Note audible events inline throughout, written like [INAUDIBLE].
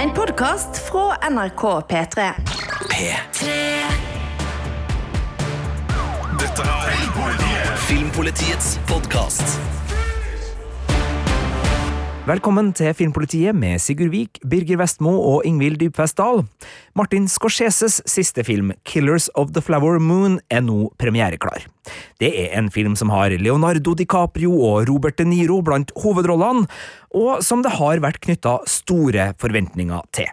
En podkast fra NRK P3. P3. Dette er Filmpolitiets podkast. Velkommen til Filmpolitiet med Sigurd Vik, Birger Vestmo og Ingvild Dybfest Dahl. Martin Scorseses siste film, Killers of the Flower Moon, er nå premiereklar. Det er en film som har Leonardo DiCaprio og Robert De Niro blant hovedrollene, og som det har vært knytta store forventninger til.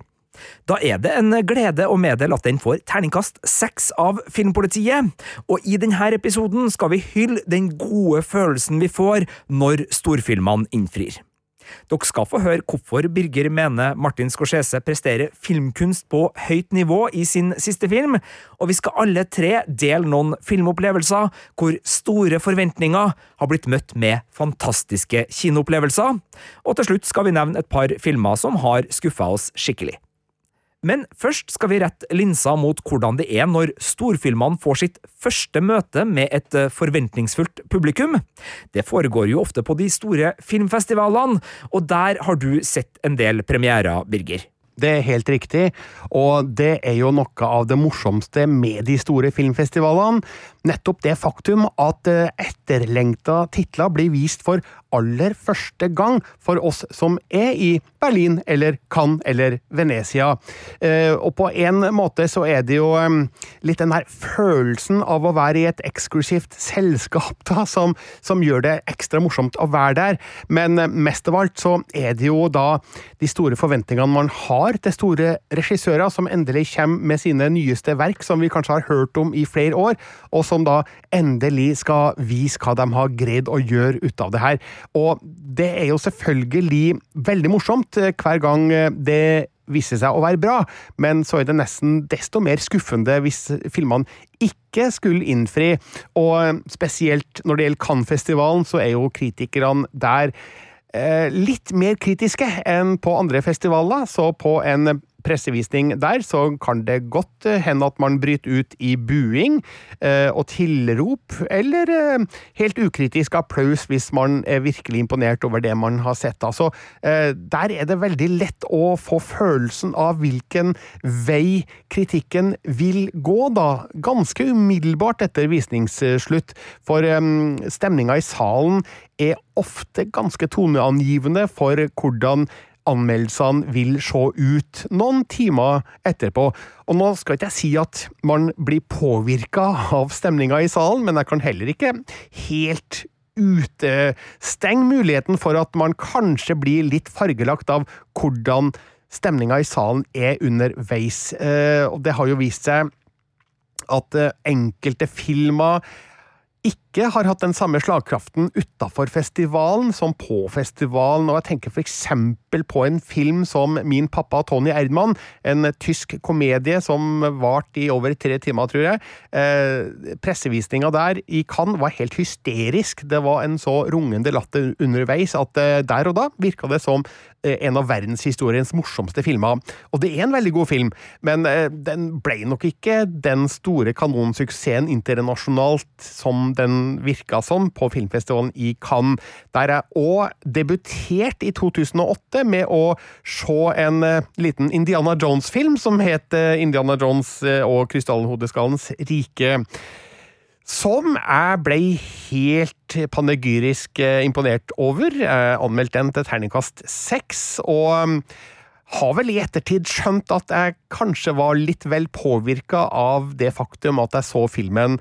Da er det en glede å meddele at den får terningkast seks av Filmpolitiet, og i denne episoden skal vi hylle den gode følelsen vi får når storfilmene innfrir. Dere skal få høre hvorfor Birger mener Martin Scorsese presterer filmkunst på høyt nivå i sin siste film, og vi skal alle tre dele noen filmopplevelser hvor store forventninger har blitt møtt med fantastiske kinoopplevelser, og til slutt skal vi nevne et par filmer som har skuffa oss skikkelig. Men først skal vi rette linsa mot hvordan det er når storfilmene får sitt første møte med et eh, forventningsfullt publikum. Det foregår jo ofte på de store filmfestivalene, og der har du sett en del premierer, Birger. Det er helt riktig, og det er jo noe av det morsomste med de store filmfestivalene. Nettopp det faktum at eh, etterlengta titler blir vist for aller første gang for oss som er i Berlin eller Cannes eller Venezia. Eh, og på en måte så er det jo litt den her følelsen av å være i et eksklusivt selskap da, som, som gjør det ekstra morsomt å være der. Men eh, mest av alt så er det jo da de store forventningene man har til store regissører som endelig kommer med sine nyeste verk, som vi kanskje har hørt om i flere år, og som da endelig skal vise hva de har greid å gjøre ut av det her. Og det er jo selvfølgelig veldig morsomt eh, hver gang eh, det viser seg å være bra, men så er det nesten desto mer skuffende hvis filmene ikke skulle innfri. Og spesielt når det gjelder Cannes-festivalen, så er jo kritikerne der eh, litt mer kritiske enn på andre festivaler. Så på en pressevisning der, så kan det godt eh, hende at man bryter ut i buing eh, og tilrop, eller eh, helt ukritisk applaus hvis man er virkelig imponert over det man har sett. Altså, der er det veldig lett å få følelsen av hvilken vei kritikken vil gå, da. Ganske umiddelbart etter visningsslutt. For stemninga i salen er ofte ganske toneangivende for hvordan anmeldelsene vil se ut noen timer etterpå. Og nå skal ikke jeg si at man blir påvirka av stemninga i salen, men jeg kan heller ikke helt utestenge muligheten for at man kanskje blir litt fargelagt av hvordan stemninga i salen er underveis. Eh, og det har jo vist seg at eh, enkelte filmer ikke har hatt den samme slagkraften utafor festivalen som på festivalen, og jeg tenker eksempel på en film som Min pappa Tony Erdmann, en tysk komedie som varte i over tre timer, tror jeg. Eh, pressevisninga der i Cannes var helt hysterisk. Det var en så rungende latter underveis at eh, der og da virka det som eh, en av verdenshistoriens morsomste filmer. Og det er en veldig god film, men eh, den ble nok ikke den store kanonsuksessen internasjonalt som den virka som på filmfestivalen i Cannes, der jeg òg debuterte i 2008 med å se en uh, liten Indiana Jones-film som het uh, Indiana Jones uh, og krystallhodeskallens rike. Som jeg ble helt panegyrisk imponert over. Jeg anmeldte den til terningkast seks, og har vel i ettertid skjønt at jeg kanskje var litt vel påvirka av det faktum at jeg så filmen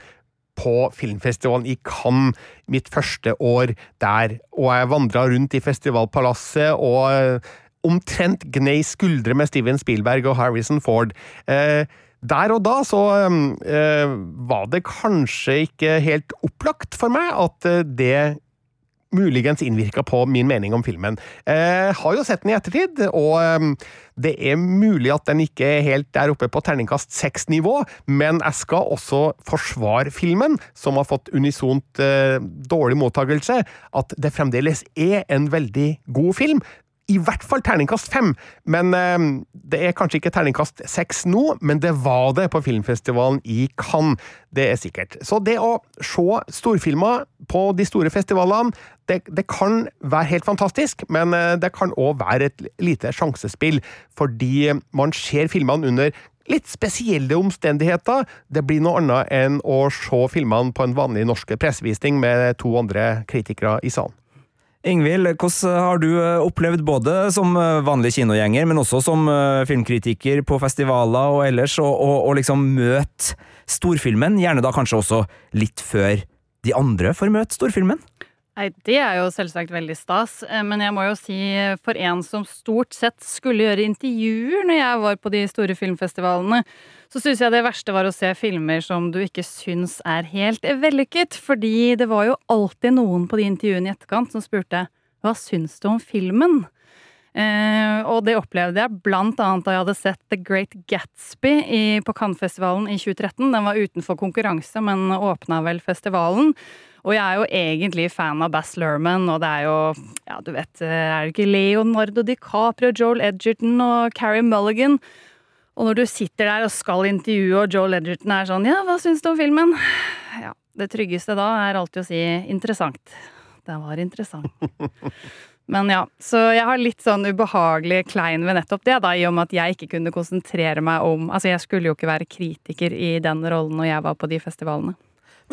på filmfestivalen i Cannes mitt første år der, og jeg vandra rundt i festivalpalasset og omtrent gnei skuldre med Steven Spielberg og Harrison Ford. Eh, der og da så eh, var det kanskje ikke helt opplagt for meg at eh, det muligens innvirka på min mening om filmen. Eh, har jo sett den i ettertid, og eh, det er mulig at den ikke er helt der oppe på terningkast seks-nivå, men jeg skal også forsvare filmen, som har fått unisont eh, dårlig mottakelse, at det fremdeles er en veldig god film. I hvert fall terningkast fem, men eh, det er kanskje ikke terningkast seks nå, men det var det på filmfestivalen i Cannes. Det er sikkert. Så det å se storfilmer på de store festivalene, det, det kan være helt fantastisk, men eh, det kan òg være et lite sjansespill, fordi man ser filmene under litt spesielle omstendigheter. Det blir noe annet enn å se filmene på en vanlig norsk pressevisning med to andre kritikere i salen. Ingvild, hvordan har du eh, opplevd både som eh, vanlig kinogjenger, men også som eh, filmkritiker på festivaler og ellers, å liksom møte storfilmen, gjerne da kanskje også litt før de andre får møte storfilmen? Nei, Det er jo selvsagt veldig stas, men jeg må jo si for en som stort sett skulle gjøre intervjuer når jeg var på de store filmfestivalene, så syns jeg det verste var å se filmer som du ikke syns er helt vellykket. Fordi det var jo alltid noen på de intervjuene i etterkant som spurte hva syns du om filmen? Eh, og det opplevde jeg blant annet da jeg hadde sett The Great Gatsby i, på Cannes-festivalen i 2013. Den var utenfor konkurranse, men åpna vel festivalen. Og jeg er jo egentlig fan av Bass Lerman, og det er jo Ja, du vet, er det ikke Leonardo DiCaprio, Joel Edgerton og Carrie Mulligan? Og når du sitter der og skal intervjue, og Joel Edgerton er sånn 'ja, hva syns du om filmen?' Ja, det tryggeste da er alltid å si 'interessant'. Den var interessant. [LAUGHS] Men ja, så jeg har litt sånn ubehagelig klein ved nettopp det, da, i og med at jeg ikke kunne konsentrere meg om Altså, jeg skulle jo ikke være kritiker i den rollen når jeg var på de festivalene.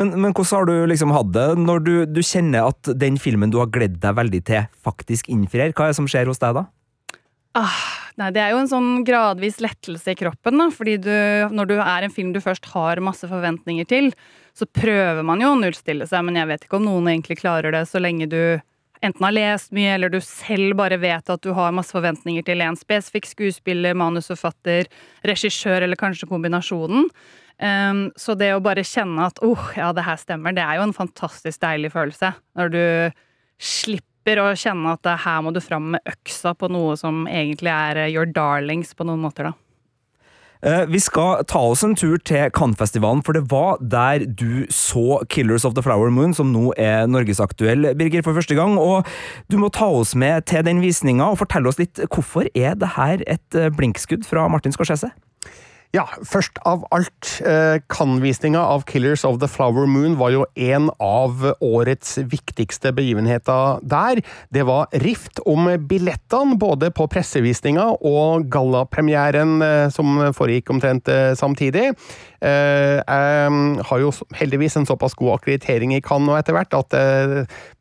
Men, men hvordan har du liksom hatt det når du, du kjenner at den filmen du har gledd deg veldig til, faktisk innfrir? Hva er det som skjer hos deg da? Ah, nei, det er jo en sånn gradvis lettelse i kroppen, da. Fordi du, når du er en film du først har masse forventninger til, så prøver man jo å nullstille seg, men jeg vet ikke om noen egentlig klarer det så lenge du enten har lest mye, eller du selv bare vet at du har masse forventninger til en spesifikk skuespiller, manusforfatter, regissør, eller kanskje kombinasjonen. Um, så det å bare kjenne at oh, ja, det her stemmer, det er jo en fantastisk deilig følelse. Når du slipper slipper å kjenne at her må du fram med øksa på noe som egentlig er eh, your darlings på noen måter, da. Eh, vi skal ta oss en tur til Cannes-festivalen, for det var der du så Killers of the Flower Moon, som nå er norgesaktuell, Birger, for første gang. Og du må ta oss med til den visninga og fortelle oss litt hvorfor er det her et eh, blinkskudd fra Martin Scorsese? Ja, først av alt. Kanvisninga Cannes-visninga av Killers of the Flower Moon var jo en av årets viktigste begivenheter der. Det var rift om billettene, både på pressevisninga og gallapremieren eh, som foregikk omtrent eh, samtidig. Jeg har jo heldigvis en såpass god akkreditering i Cannes nå etter hvert at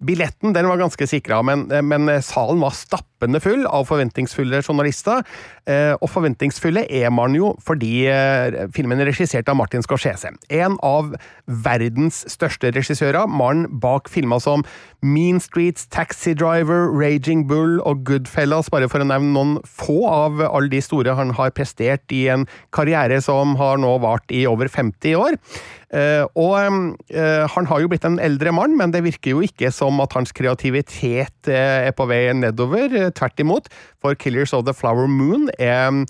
billetten den var ganske sikra, men, men salen var stappende full av forventningsfulle journalister. Og forventningsfulle er man jo fordi filmen er regissert av Martin Scorsese. En av verdens største regissører. Mannen bak filmer som Mean Streets, Taxi Driver, Raging Bull og Goodfellas, bare for å nevne noen få av alle de store han har prestert i en karriere som har nå vart i over 50 år. Uh, og uh, han har jo blitt en eldre mann, men det virker jo ikke som at hans kreativitet uh, er på vei nedover. Tvert imot, for Killers of the Flower Moon er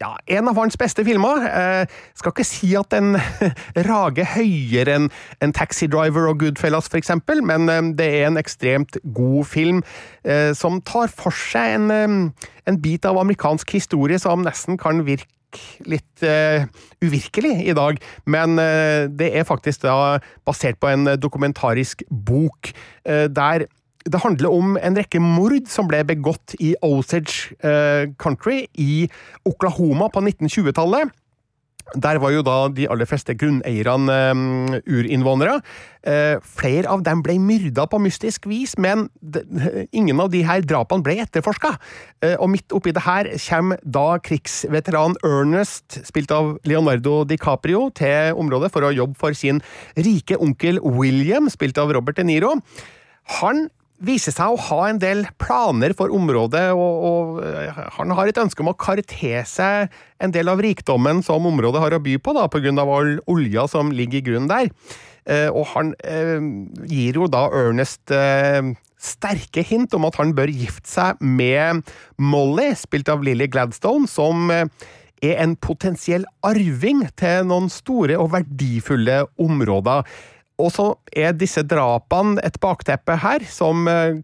ja, en av hans beste filmer. Eh, skal ikke si at den [LAUGHS] rager høyere enn en Taxi Driver og Goodfellas, for eksempel, men eh, det er en ekstremt god film eh, som tar for seg en, eh, en, bit av amerikansk historie som nesten kan virke litt uh, uvirkelig i dag, men uh, det er faktisk da basert på en dokumentarisk bok der det handler om en rekke mord som ble begått i Osage uh, Country i Oklahoma på 1920-tallet. Der var jo da de aller fleste grunneierne um, urinnvånere. Uh, flere av dem ble myrda på mystisk vis, men de, [LAUGHS] ingen av de her drapene ble etterforska. Uh, og midt oppi det her kommer da krigsveteran Ernest, spilt av Leonardo DiCaprio, til området for å jobbe for sin rike onkel William, spilt av Robert De Niro. Han viser seg å ha en del planer for området, og, og eh, han har et ønske om å karte seg en del av rikdommen som området har å by på, da, av all olja som ligger i grunnen der. Eh, og han eh, gir jo da Ernest sterke hint om at han bør gifte seg med Molly, spilt av Lily Gladstone, som er en potensiell arving til noen store og verdifulle områder. Og så er disse drapene et bakteppe her, som eh,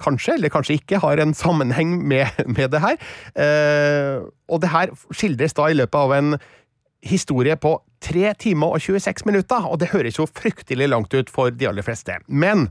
kanskje, eller kanskje ikke, har en sammenheng med, med det her. Eh, og det her skildres da i løpet av en historie på 3 timer og 26 minutter, og det høres jo fryktelig langt ut for de aller fleste. Men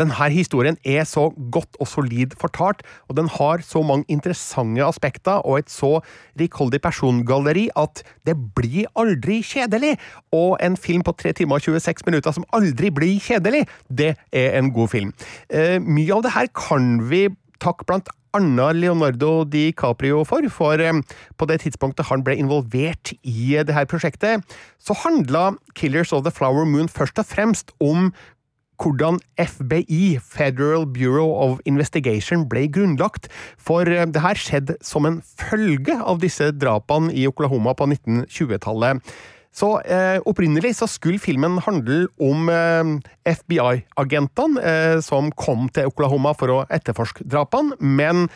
denne historien er så godt og solid fortalt, og den har så mange interessante aspekter og et så rikholdig persongalleri at det blir aldri kjedelig. Og en film på 3 timer og 26 minutter som aldri blir kjedelig, det er en god film. Eh, mye av det her kan vi takke blant Anna Leonardo DiCaprio for, for eh, på det tidspunktet han ble involvert i det her prosjektet, så handla Killers of the Flower Moon først og fremst om hvordan FBI, Federal Bureau of Investigation, ble grunnlagt, for eh, det her skjedde som en følge av disse drapene i Oklahoma på 1920-tallet. Så eh, Opprinnelig så skulle filmen handle om eh, FBI-agentene eh, som kom til Oklahoma for å etterforske drapene, men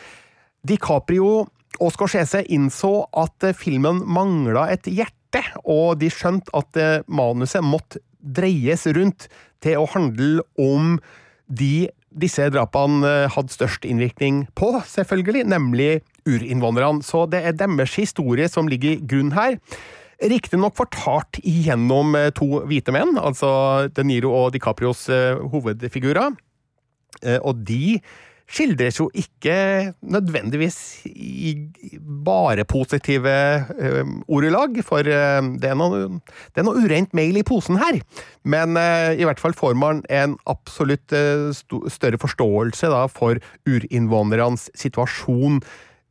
DiCaprio og Scorsese innså at eh, filmen mangla et hjerte, og de skjønte at eh, manuset måtte dreies rundt til å handle om de disse drapene eh, hadde størst innvirkning på, selvfølgelig, nemlig urinnvandrerne. Så det er deres historie som ligger i grunn her. Riktignok fortalt gjennom eh, to hvite menn, altså De Niro og DiCaprios eh, hovedfigurer. Og de skildres jo ikke nødvendigvis i bare positive ø, ordelag, for ø, det, er noe, det er noe urent mail i posen her. Men ø, i hvert fall får man en absolutt større forståelse da, for urinnvånernes situasjon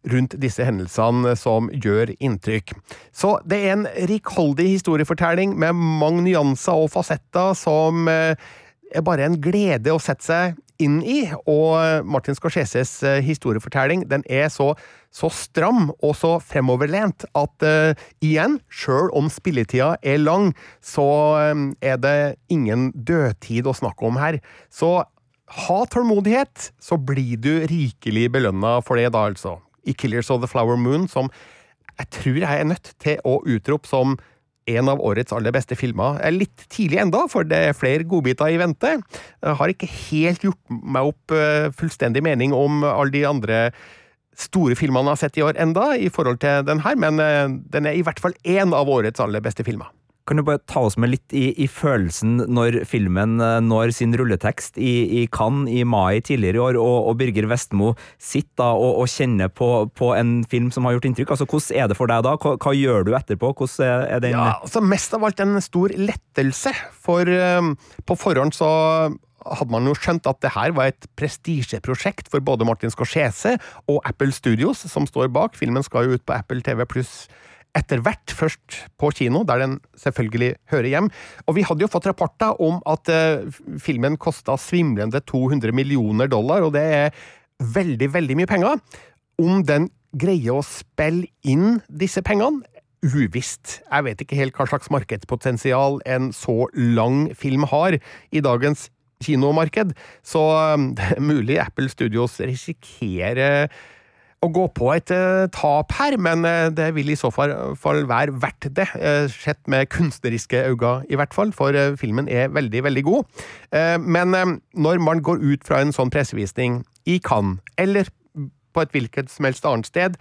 rundt disse hendelsene som gjør inntrykk. Så det er en rikholdig historiefortelling med mange nyanser og fasetter som er bare en glede å sette seg inn i. Og Martin Scorseses eh, historiefortelling den er så, så stram og så fremoverlent at uh, igjen, sjøl om spilletida er lang, så um, er det ingen dødtid å snakke om her. Så ha tålmodighet, så blir du rikelig belønna for det, da, altså. I Killers of the Flower Moon, som jeg tror jeg er nødt til å utrope som en av årets aller beste filmer. er Litt tidlig enda, for det er flere godbiter i vente. Jeg har ikke helt gjort meg opp eh, fullstendig mening om alle de andre store filmene jeg har sett i år enda, i forhold til den her, men eh, den er i hvert fall én av årets aller beste filmer. Kan du bare ta oss med litt i, i følelsen når filmen eh, når sin rulletekst i, i Cannes i mai tidligere i år, og, og Birger Vestmo sitter og, og kjenner på, på, en film som har gjort inntrykk? Altså, Hvordan er det for deg da? Hva, hva gjør du etterpå? Hvordan er, den Ja, altså Mest av alt en stor lettelse, for um, på forhånd så hadde man jo skjønt at det her var et prestisjeprosjekt for både Martin Scorsese og Apple Studios, som står bak. Filmen skal jo ut på Apple TV pluss etter hvert, først på kino, der den selvfølgelig hører hjem. Og vi hadde jo fått rapporter om at uh, filmen kosta svimlende 200 millioner dollar, og det er veldig, veldig mye penger. Om den greier å spille inn disse pengene, uvisst. Jeg vet ikke helt hva slags markedspotensial en så lang film har i dagens kinomarked, så um, det er mulig Apple Studios risikerer å gå på et uh, tap her, men uh, det vil i så fall, være verdt det. Uh, sett med kunstneriske øyne, i hvert fall, for filmen er veldig, veldig god. men når man går ut fra en sånn pressevisning i Cannes, eller på et hvilket som helst annet sted,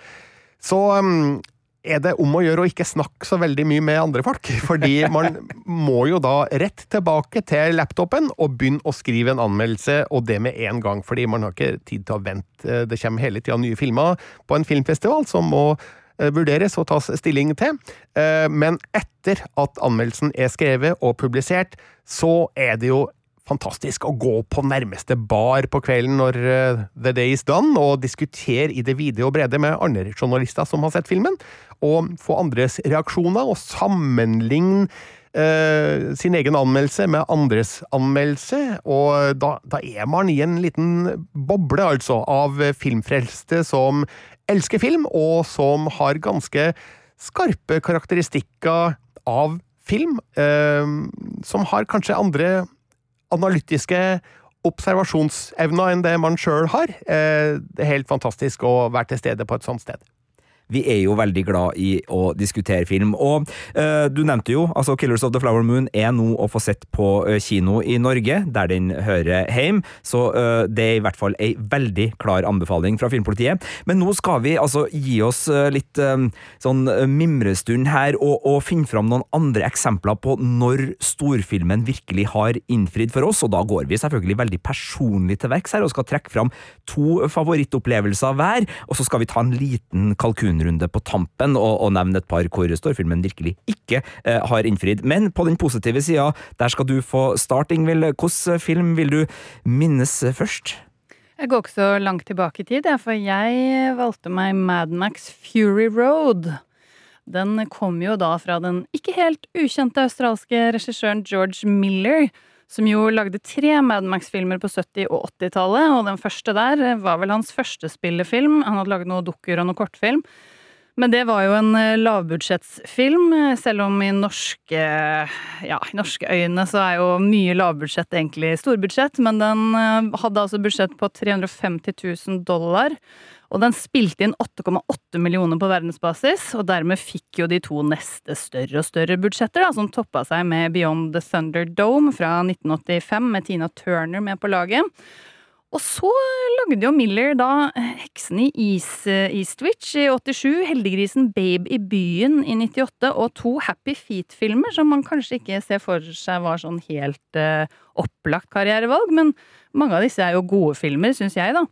så um, er det om å gjøre å ikke snakke så veldig mye med andre folk. [LAUGHS] Fordi man må jo da rett tilbake til laptopen og begynne å skrive en anmeldelse, og det med en gang. Fordi man har ikke tid til å vente. Det kommer hele tida nye filmer på en filmfestival som må eh, vurderes og tas stilling til. Eh, men etter at anmeldelsen er skrevet og publisert, så er det jo fantastisk å gå på nærmeste bar på kvelden når uh, the day is done, og diskutere i det vide og brede med andre journalister som har sett filmen, og få andres reaksjoner, og sammenligne uh, sin egen anmeldelse med andres anmeldelse, og da, da, er man i en liten boble, altså, av filmfrelste som elsker film, og som har ganske skarpe karakteristikker av film, uh, som har kanskje andre analytiske observasjonsevna enn det man sjøl har. Eh, det er helt fantastisk å være til stede på et sånt sted. Vi er jo veldig glad i å diskutere film. Og eh, du nevnte jo, altså Killers of the Flower Moon er nå å få sett på eh, kino i Norge, der den hører hjem. Så eh, det er i hvert fall ei veldig klar anbefaling fra Filmpolitiet. Men nå skal vi altså gi oss eh, litt eh, sånn eh, mimrestund her, og, og finne fram noen andre eksempler på når storfilmen virkelig har innfridd for oss, og da går vi selvfølgelig veldig personlig til verks her og skal trekke fram to favorittopplevelser hver, og så skal vi ta en liten kalkunrunde på tampen og, og nevne et par hvor storfilmen virkelig ikke eh, har innfridd. Men på den positive sida, der skal du få start, Ingvild. Hvilken film vil du minnes først? Jeg går ikke så langt tilbake i tid, for jeg valgte meg Madmax Fury Road. Den kom jo da fra den ikke helt ukjente australske regissøren George Miller, som jo lagde tre Mad Max-filmer på 70- og 80-tallet, og den første der var vel hans første spillefilm. Han hadde laget noe dukker og noe kortfilm. Men det var jo en eh, lavbudsjettsfilm, eh, selv om i norske, ja, i norske øyne så er jo mye lavbudsjett egentlig storbudsjett. Men den eh, hadde altså budsjett på 350 000 dollar. Og den spilte inn 8,8 millioner på verdensbasis, og dermed fikk jo de to neste større og større budsjetter, da, som toppa seg med Beyond the Thunderdome fra 1985 med Tina Turner med på laget. Og så lagde jo Miller da Heksen i East, Eastwich i 87, Heldiggrisen Babe i byen i 98 og to Happy Feet-filmer som man kanskje ikke ser for seg var sånn helt uh, opplagt karrierevalg, men mange av disse er jo gode filmer, syns jeg, da.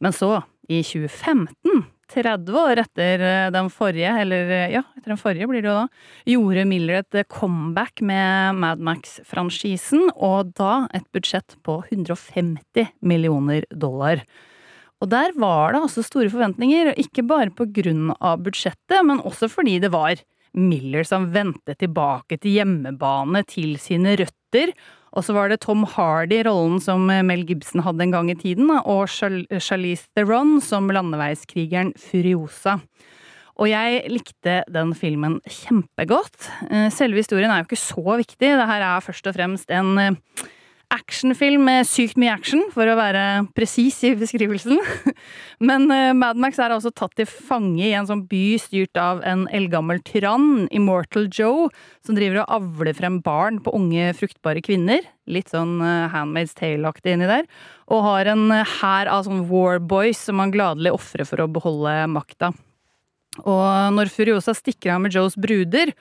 Men så, i 2015, 30 år etter den forrige, eller ja, etter den forrige blir det jo da, gjorde Miller et comeback med Mad Max-franchisen, og da et budsjett på 150 millioner dollar. Og der var det altså store forventninger, ikke bare på grunn av budsjettet, men også fordi det var Miller som vendte tilbake til hjemmebane, til sine røtter, og så var det Tom Hardy, rollen som Mel Gibson hadde en gang i tiden, og Charlize Theron som landeveiskrigeren Furiosa. Og jeg likte den filmen kjempegodt. Selve historien er jo ikke så viktig, det her er først og fremst en actionfilm med sykt mye action, for å være presis i beskrivelsen. [LAUGHS] Men uh, Mad Max er altså tatt til fange i en sånn by styrt av en eldgammel tyrann, Immortal Joe, som driver og avler frem barn på unge, fruktbare kvinner. Litt sånn uh, Handmaid's Tale-aktig inni der. Og har en hær av sånn warboys som han gladelig ofrer for å beholde makta. Og når Furiosa stikker av med Joes bruder,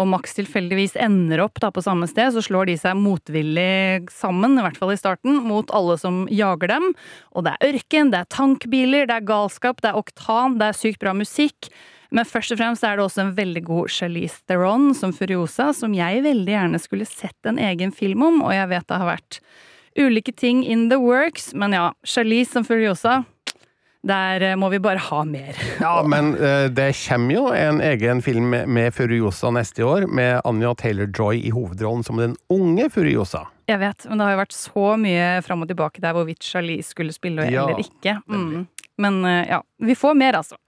og Max tilfeldigvis ender opp på samme sted, så slår de seg motvillig sammen, i hvert fall i starten, mot alle som jager dem. Og det er ørken, det er tankbiler, det er galskap, det er oktan, det er sykt bra musikk. Men først og fremst er det også en veldig god Charlize Theron som Furiosa, som jeg veldig gjerne skulle sett en egen film om, og jeg vet det har vært ulike ting in the works, men ja, Charlize som Furiosa der eh, må vi bare ha mer. [LAUGHS] Ja, men uh, det kommer jo en egen film med, Furiosa neste år, med Anja Taylor-Joy i hovedrollen som den unge Furiosa. Jeg vet, men det har jo vært så mye fram og tilbake der hvorvidt Charlie skulle spille Ja, eller ikke. Mm. Men uh, ja, vi får mer, altså.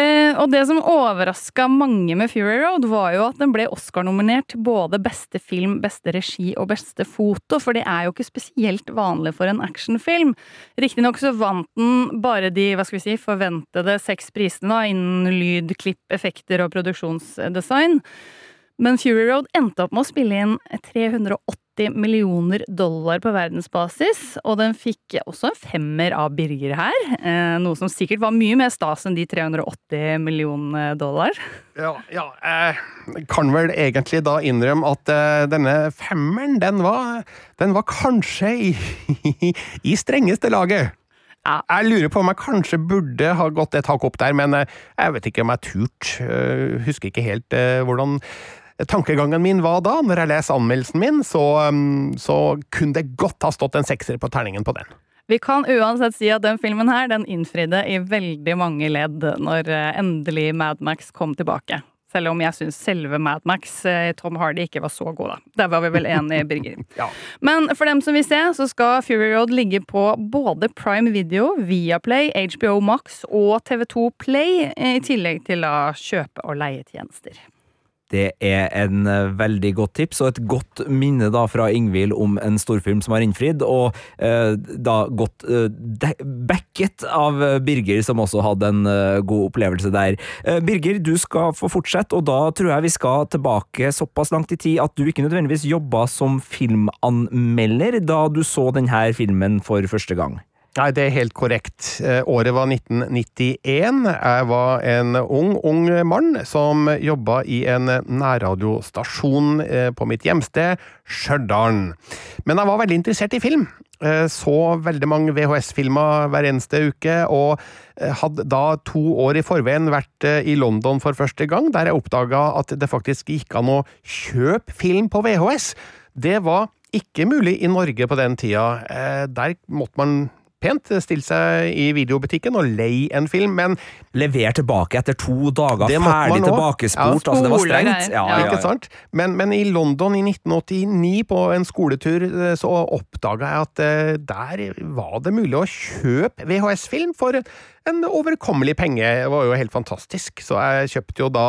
Eh, og det som overraska mange med Fury Road, var jo at den ble Oscar-nominert både beste film, beste regi og beste foto, for det er jo ikke spesielt vanlig for en actionfilm. Riktignok så vant den bare de hva skal vi si, forventede seks prisene da, innen lyd, klipp, effekter og produksjonsdesign. Men Fury Road endte opp med å spille inn 380 millioner dollar på verdensbasis, og den fikk også en femmer av Birger her. Eh, noe som sikkert var mye mer stas enn de 380 millioner dollar. Ja, ja jeg kan vel egentlig da innrømme at eh, denne femmeren, den var, den var kanskje i, [LAUGHS] i strengeste laget. Ja. Jeg lurer på om jeg kanskje burde ha gått et hakk opp der, men eh, jeg vet ikke om jeg turt. Eh, Husker ikke helt eh, hvordan tankegangen min var da. Når jeg leser anmeldelsen min, så, um, så kunne det godt ha stått en sekser på terningen på den. Vi kan uansett si at den filmen her, den innfridde i veldig mange ledd når eh, endelig Mad Max kom tilbake. Selv om jeg syns selve Mad Max, eh, Tom Hardy, ikke var så god, da. Der var vi vel enige, [LAUGHS] Birger. Ja. Men for dem som vil se, så skal Fury Road ligge på både Prime Video, Viaplay, HBO Max og TV2 Play, i tillegg til da kjøpe- og leietjenester. Det er en eh, veldig godt tips, og et godt minne da fra Ingvild om en storfilm som har innfridd, og eh, da godt eh, backet av Birger, som også hadde en eh, god opplevelse der. Eh, Birger, du skal få fortsette, og da tror jeg vi skal tilbake såpass langt i tid at du ikke nødvendigvis jobba som filmanmelder da du så denne filmen for første gang. Nei, det er helt korrekt. Eh, Året var 1991. Jeg var en ung, ung mann som jobba i en nærradiostasjon eh, på mitt hjemsted, Stjørdal. Men jeg var veldig interessert i film. Eh, Så veldig mange VHS-filmer hver eneste uke, og hadde da to år i forveien vært i London for første gang, der jeg oppdaga at det faktisk gikk an å kjøpe film på VHS. Det var ikke mulig i Norge på den tida. Der måtte man pent stille seg i videobutikken og leie en film, men Lever tilbake etter to dager, Det ferdig tilbakesport. Ja, altså, det var strengt. Ja, Ja. ja, ikke sant? Men, men i London i 1989, på en skoletur, eh, så oppdaga jeg at eh, der var det mulig å kjøpe VHS-film for en overkommelig penge. Det var jo helt fantastisk. Så jeg kjøpte jo da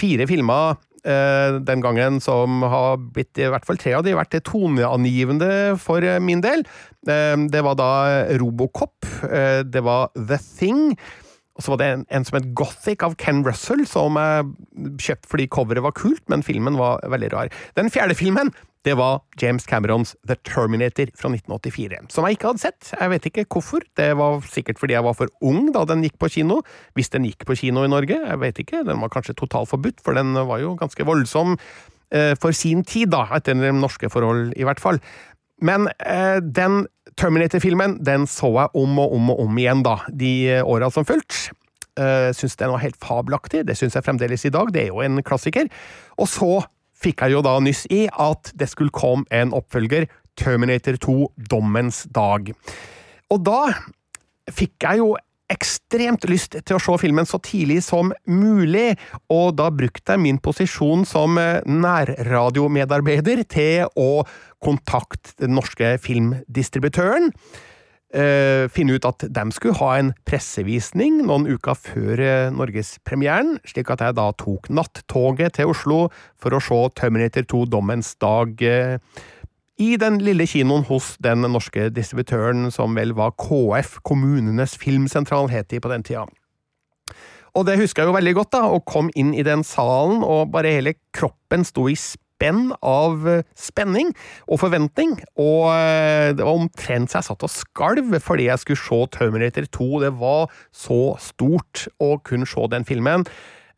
fire filmer eh, den gangen som har blitt, i hvert fall tre av de, vært toneangivende for eh, min del. Eh, det var da Robocop, eh, det var The Thing, og så var det en, en som het Gothic av Ken Russell, som jeg kjøpte fordi coveret var kult, men filmen var veldig rar. Den fjerde filmen det var James Camerons The Terminator fra 1984, som jeg ikke hadde sett. Jeg vet ikke hvorfor. Det var sikkert fordi jeg var for ung da den gikk på kino. Hvis den gikk på kino i Norge, jeg vet ikke. Den var kanskje totalt forbudt, for den var jo ganske voldsom eh, for sin tid, da, etter norske forhold i hvert fall. Men eh, den Terminator-filmen den så jeg om og om og om igjen da, de eh, åra som fulgte. Uh, syns den var helt fabelaktig. Det syns jeg fremdeles i dag. Det er jo en klassiker. Og så fikk jeg jo da nyss i at det skulle komme en oppfølger, Terminator 2 Dommens dag. Og da fikk jeg jo ekstremt lyst til å se filmen så tidlig som mulig, og da brukte jeg min posisjon som eh, nærradiomedarbeider til å kontakte den norske filmdistributøren. Eh, finne ut at de skulle ha en pressevisning noen uker før eh, norgespremieren, slik at jeg da tok nattoget til Oslo for å se Terminator 2 Dommens dag eh, i den lille kinoen hos den norske distributøren som vel var KF, Kommunenes Filmsentral, het de på den tida. Og det husker jeg jo veldig godt, da, og kom inn i den salen, og bare hele kroppen sto i spenn av eh, spenning og forventning, og eh, det var omtrent så jeg satt og skalv fordi jeg skulle se Terminator 2. Det var så stort å kunne se den filmen.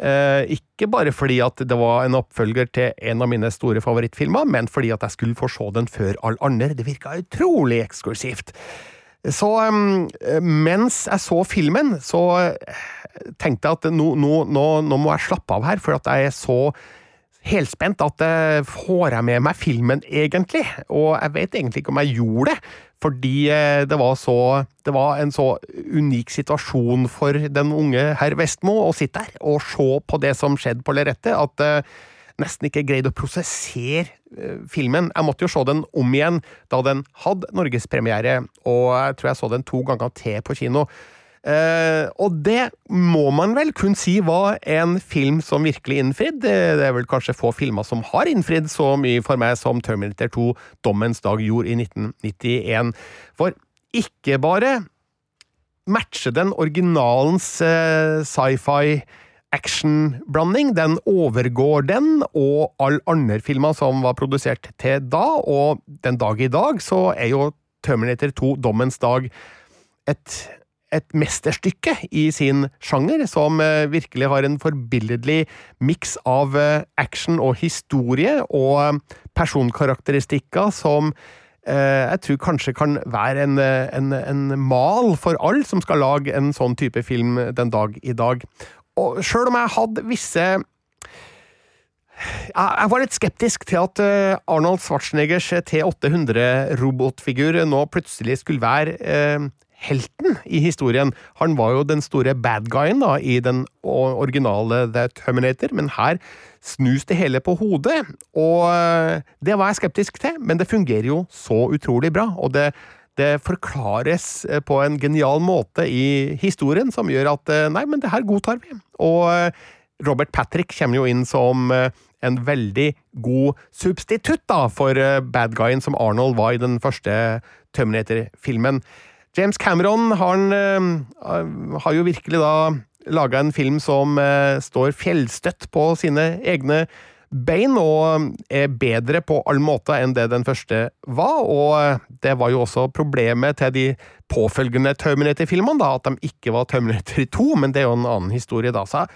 Eh, ikke bare fordi at det var en oppfølger til en av mine store favorittfilmer, men fordi at jeg skulle få se den før alle andre. Det virka utrolig eksklusivt. Så mens jeg så filmen, så tenkte jeg at nå, nå, nå, nå må jeg slappe av her, for at jeg er så helspent at eh, får jeg med meg filmen egentlig? Og jeg vet egentlig ikke om jeg gjorde det, fordi eh, det var så Det var en så unik situasjon for den unge herr Vestmo å sitte der og se på det som skjedde på lerretet, at jeg nesten ikke greide å prosessere eh, filmen. Jeg måtte jo se den om igjen da den hadde norgespremiere, og jeg tror jeg så den to ganger til på kino. Eh, og det må man vel kun si var en film som virkelig innfridde. Det, det er vel kanskje få filmer som har innfridd så mye for meg som Terminator 2 Dommens dag gjorde i 1991. For ikke bare matcher den originalens eh, sci-fi actionblanding. Den overgår den og alle andre filmer som var produsert til da, og den dag i dag så er jo Terminator 2 Dommens dag et, et mesterstykke i sin sjanger, som eh, virkelig har en forbilledlig miks av eh, action og historie, og eh, personkarakteristikker som jeg tror kanskje kan være en, en, en mal for alle som skal lage en sånn type film den dag i dag. Og sjøl om jeg hadde visse jeg var litt skeptisk til at Arnold Schwarzeneggers T800-robotfigur nå plutselig skulle være helten i historien. Han var jo den store bad guyen da, i den originale The Terminator, men her snus det hele på hodet. Og eh, det var jeg skeptisk til, men det fungerer jo så utrolig bra. og det det forklares eh, på en genial måte i historien som gjør at eh, nei, men det her godtar vi. Og Robert Patrick kommer jo inn som en veldig god substitutt da, for bad guyen som Arnold var i den første Terminator-filmen. James Cameron har, uh, har jo virkelig da laga en film som uh, står fjellstøtt på sine egne bein, og er bedre på alle måter enn det den første var. Og det var jo også problemet til de påfølgende Terminator-filmene, da, at de ikke var Terminator 2, men det er jo en annen historie, da. Så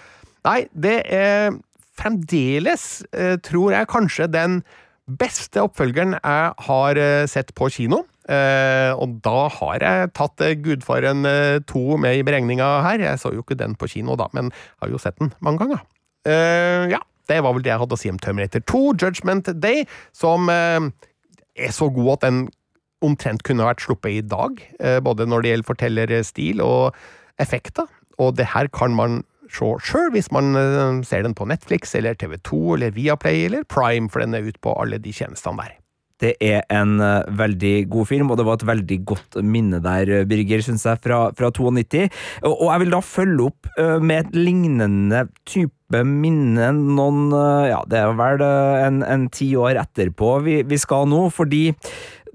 nei, det er fremdeles, tror jeg, kanskje den beste oppfølgeren jeg har sett på kino. Uh, og da har jeg tatt uh, Gudfaren uh, 2 med i beregninga her. Jeg så jo ikke den på kino, da, men har jo sett den mange ganger. ja, det var vel det jeg hadde å si om Terminator 2, Judgment Day, som er så god at den omtrent kunne vært sluppet i dag. både når det gjelder fortellerstil og effekter. Og det her kan man se sjøl hvis man ser den på Netflix eller TV2 eller Viaplay eller Prime, for den er ute på alle de tjenestene der. Det er en uh, veldig god film, og det var et veldig godt minne der, Birger, syns jeg, fra, fra 92. Og, og, jeg vil da følge opp uh, med et lignende type minne noen Ja, det er vel en, en ti år etterpå vi, vi, skal nå, fordi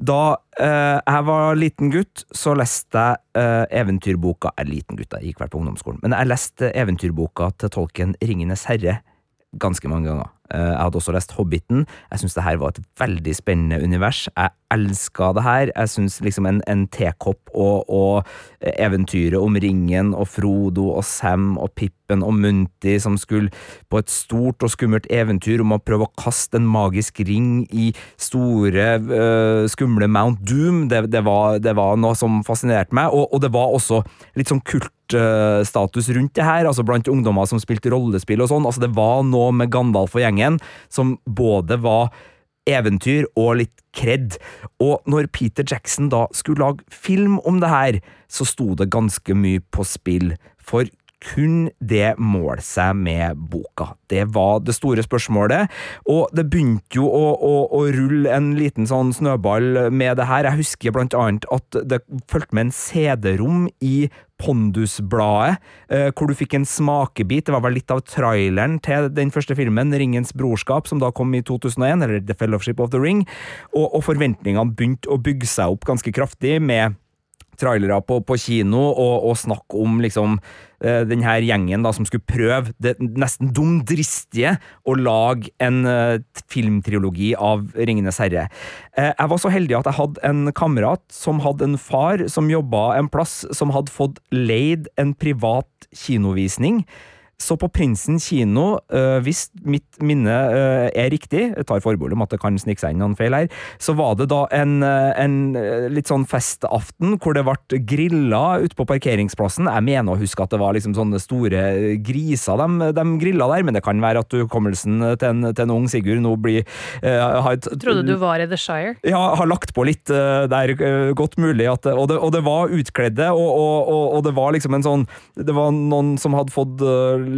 da jeg var liten gutt, så leste jeg eventyrboka Jeg er liten gutt, jeg gikk vel på ungdomsskolen, men jeg leste eventyrboka til tolken Ringenes herre ganske mange ganger. Eh, jeg hadde også lest Hobbiten. Jeg syns det her var et veldig spennende univers. Jeg elska det her. Jeg syns liksom en, en tekopp og, og, eventyret om ringen og Frodo og Sam og Pippen og Munti som skulle på et stort og skummelt eventyr om å prøve å kaste en magisk ring i store, uh, skumle Mount Doom, det, det, var, det, var, noe som fascinerte meg, og, og det var også litt sånn kult status rundt det her, altså blant ungdommer som spilte rollespill og sånn. Altså Det var noe med Gandalf og gjengen som både var eventyr og litt kred. Og når Peter Jackson da skulle lage film om det her, så sto det ganske mye på spill. For kun det måle seg med boka? Det var det store spørsmålet, og det begynte jo å, å, å, rulle en liten sånn snøball med det her. Jeg husker blant annet at det fulgte med en CD-rom i Pondusbladet, eh, hvor du fikk en smakebit. Det var vel litt av traileren til den første filmen, Ringens brorskap, som da kom i 2001, eller The Fellowship of the Ring, og, og forventningene begynte å bygge seg opp ganske kraftig med trailere på, på kino og, og snakk om liksom uh, den her gjengen da som skulle prøve det nesten dumdristige å lage en uh, filmtrilogi av Ringenes herre. Uh, jeg var så heldig at jeg hadde en kamerat som hadde en far som jobba en plass som hadde fått leid en privat kinovisning. Så på Prinsen kino, øh, hvis mitt minne øh, er riktig, jeg tar forbehold om at det kan snike seg inn noen feil her, så var det da en, øh, en litt sånn festaften hvor det ble grilla ute på parkeringsplassen. Jeg mener å huske at det var liksom sånne store griser de, de grilla der, men det kan være at hukommelsen til, til, en ung Sigurd nå blir har et, Trodde du var i The Shire? Ja, har lagt på litt der, godt mulig. At, og, det, og det var utkledde, og, og, og, det var liksom en sånn Det var noen som hadde fått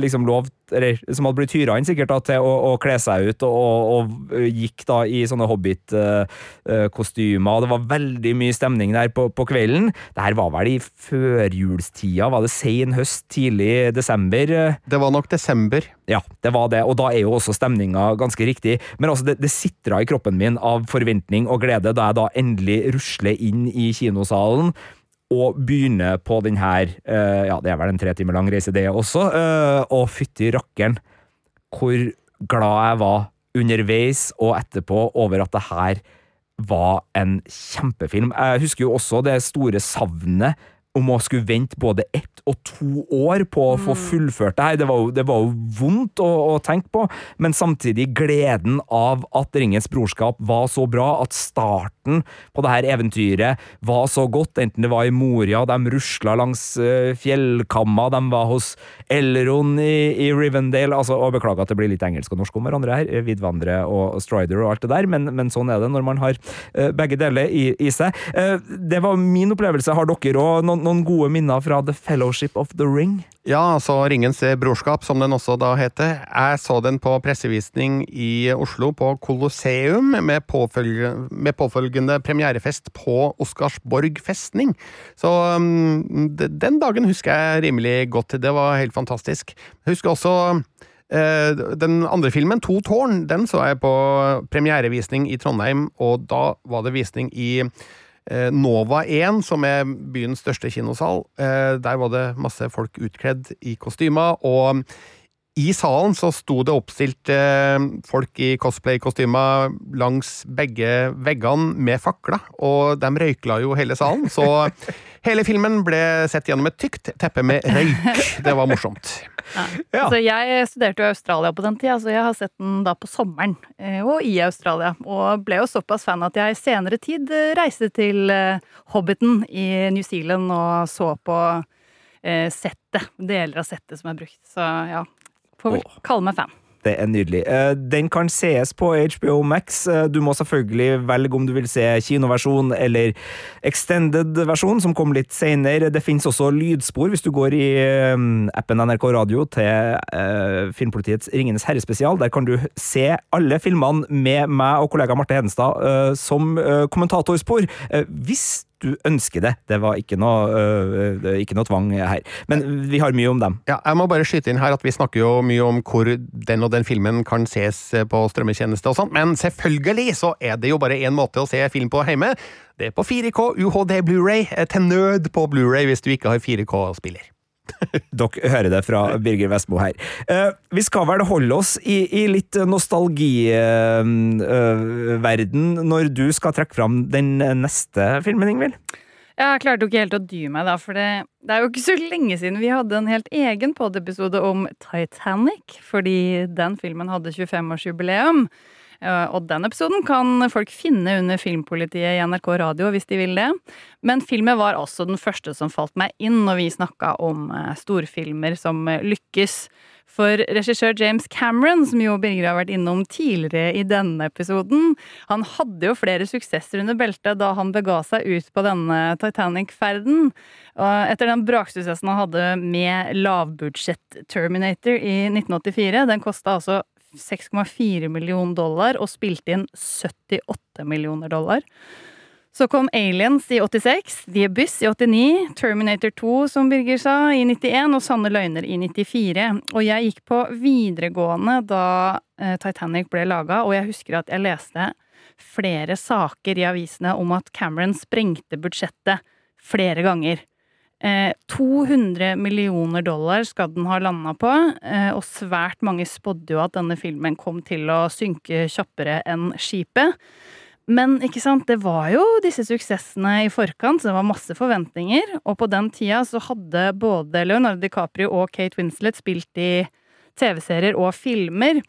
liksom lovt, eller som hadde blitt hyra inn sikkert da, til å, å, kle seg ut, og, og, gikk da i sånne Hobbit-kostymer. det var veldig mye stemning der på, på kvelden. Det her var vel i førjulstida? Var det sen høst, tidlig desember? Det var nok desember. Ja, det var det, og da er jo også stemninga ganske riktig. Men altså, det, det sitra i kroppen min av forventning og glede da jeg da endelig rusler inn i kinosalen og begynne på den her uh, Ja, det er vel en tre timer lang reise, det også. Uh, og fytti rakkeren, hvor glad jeg var underveis og etterpå over at det her var en kjempefilm. Jeg husker jo også det store savnet om å skulle vente både ett og to år på å få mm. fullført det her. Det var jo, det var jo vondt å, å, tenke på, men samtidig gleden av at Ringens brorskap var så bra, at starten på det her eventyret var så godt, enten det var i Moria, de rusla langs uh, fjellkamma, de var hos Elron i, i Rivendale altså, og Beklager at det blir litt engelsk og norsk om hverandre her, Vidvandre og Strider og alt det der, men, men sånn er det når man har uh, begge deler i, i seg. Det var min opplevelse. Har dere òg noen noen gode minner fra The Fellowship of the Ring? Ja, altså Ringens brorskap, som den også da heter. Jeg så den på pressevisning i Oslo, på Colosseum, med, påfølge, med påfølgende premierefest på Oscarsborg festning. Så um, den dagen husker jeg rimelig godt. Det var helt fantastisk. Jeg husker også Eh, Den andre filmen, To tårn, den så jeg på premierevisning i Trondheim, og da var det visning i eh, Nova 1, som er byens største kinosal. Eh, Der var det masse folk utkledd i kostymer, og i salen så sto det oppstilt eh, folk i cosplay-kostymer langs begge veggene med fakler, og de røykla jo hele salen, så [LAUGHS] hele filmen ble sett gjennom et tykt teppe med røyk. Det var morsomt. Ja. Så jeg studerte jo i Australia på den tida, så jeg har sett den da på sommeren. eh, Og i Australia. Og ble jo såpass fan at jeg i senere tid reiste til eh, Hobbiten i New Zealand og så på settet. Deler av settet som er brukt. Så ja. Får vel kalle meg fan. Det er nydelig. Eh, Den kan sees på HBO Max. Eh, Du må selvfølgelig velge om du vil se kinoversjon eller extended versjon, som kom litt senere. Det finnes også lydspor hvis du går i eh, appen NRK Radio til Filmpolitiets Ringenes herre-spesial. Der kan du se alle filmene med meg og kollega Marte Hedenstad som kommentatorspor. Hvis du ønsker det. Det var ikke noe, eh, er ikke noe tvang her. Men vi har mye om dem. Ja, jeg må bare skyte inn her at vi snakker jo mye om hvor den og den filmen kan ses på strømmetjeneste og sånt, men selvfølgelig så er det jo bare én måte å se film på hjemme. Det er på 4K UHD Blu-ray, eh, til nød på Blu-ray hvis du ikke har 4K-spiller. [LAUGHS] Dere hører det fra Birger Vestmo her. Eh, vi skal vel holde oss i, i litt nostalgiverden når du skal trekke fram den neste filmen, Ingvild? Jeg klarte jo ikke helt å dy meg, da, for det, det er jo ikke så lenge siden vi hadde en helt egen pod-episode om Titanic, fordi den filmen hadde 25-årsjubileum. Eh, Og den episoden kan folk finne under Filmpolitiet i NRK Radio hvis de vil det. Men filmen var også den første som falt meg inn når vi snakka om eh, storfilmer som eh, lykkes. For regissør James Cameron, som jo Birger har vært innom tidligere i denne episoden, han hadde jo flere suksesser under beltet da han bega seg ut på denne Titanic-ferden. Etter den braksuksessen han hadde med lavbudsjett Terminator i 1984, den kosta altså 6,4 millioner dollar og spilte inn 78 millioner dollar. Så kom Aliens i 86, The Abyss i 89, Terminator 2, som Birger sa, i 91 og Sanne løgner i 94. Og jeg gikk på videregående da eh, Titanic ble laga, og jeg husker at jeg leste flere saker i avisene om at Cameron sprengte budsjettet flere ganger. Eh, 200 millioner dollar skal den ha landa på, eh, og svært mange spådde jo at denne filmen kom til å synke kjappere enn skipet. Men ikke sant, det var jo disse suksessene i forkant, så det var masse forventninger. Og på den tida så hadde både Leonardo DiCaprio og Kate Winslet spilt i TV-serier og filmer.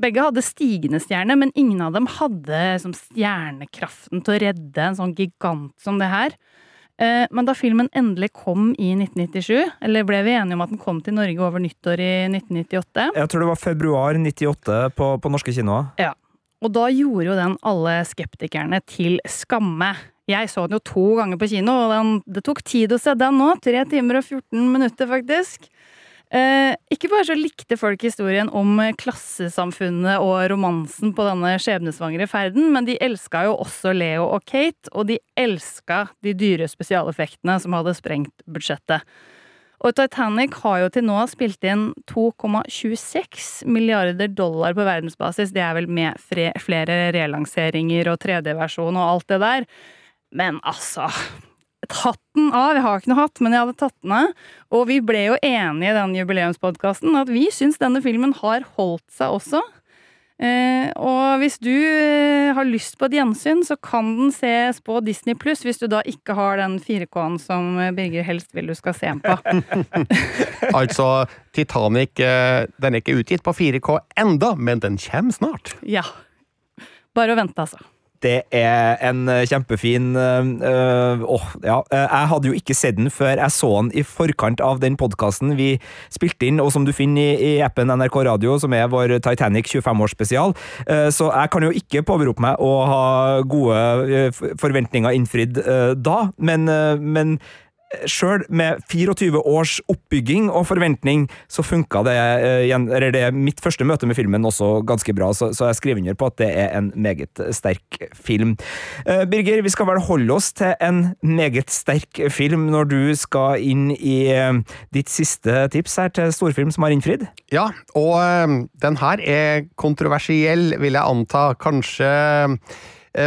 Begge hadde stigende stjerne, men ingen av dem hadde som stjernekraften til å redde en sånn gigant som det her. Eh, Men da filmen endelig kom i 1997, eller ble vi enige om at den kom til Norge over nyttår i 1998? Jeg tror det var februar 98 på, på norske kinoer. Ja. Og da gjorde jo den alle skeptikerne til skamme. Jeg så den jo to ganger på kino, og den, det tok tid å se den nå. Tre timer og 14 minutter, faktisk. Eh, ikke bare så likte folk historien om klassesamfunnet og romansen på denne skjebnesvangre ferden, men de elska jo også Leo og Kate, og de elska de dyre spesialeffektene som hadde sprengt budsjettet. Og Titanic har jo til nå spilt inn 2,26 milliarder dollar på verdensbasis. Det er vel med flere relanseringer og 3D-versjon og alt det der. Men altså Hatten av! Jeg har ikke noe hatt, men jeg hadde tatt den av. Og vi ble jo enige i den jubileumspodkasten at vi syns denne filmen har holdt seg også. Eh, og hvis du eh, har lyst på et gjensyn, så kan den ses på Disney pluss, hvis du da ikke har den 4K-en som eh, Birger helst vil du skal se den på. [LAUGHS] Altså, Titanic eh, den er ikke utgitt på 4K enda, men den kommer snart. Ja. Bare å vente, altså. Det er en eh, kjempefin øh, ja. Jeg hadde jo ikke sett den før jeg så den i forkant av den podkasten vi spilte inn, og som du finner i, i appen NRK Radio, som er vår Titanic 25-årsspesial. Eh, Så jeg kan jo ikke påberope meg å ha gode forventninger innfridd da, men, men sjøl med 24 års oppbygging og forventning, så funka det, eh, eller det mitt første møte med filmen også ganske bra, så, jeg skriver under på at det er en meget sterk film. Eh, Birger, vi skal vel holde oss til en meget sterk film når du skal inn i eh, ditt siste tips her til storfilm som har innfridd? Ja, og den her er kontroversiell, vil jeg anta. Kanskje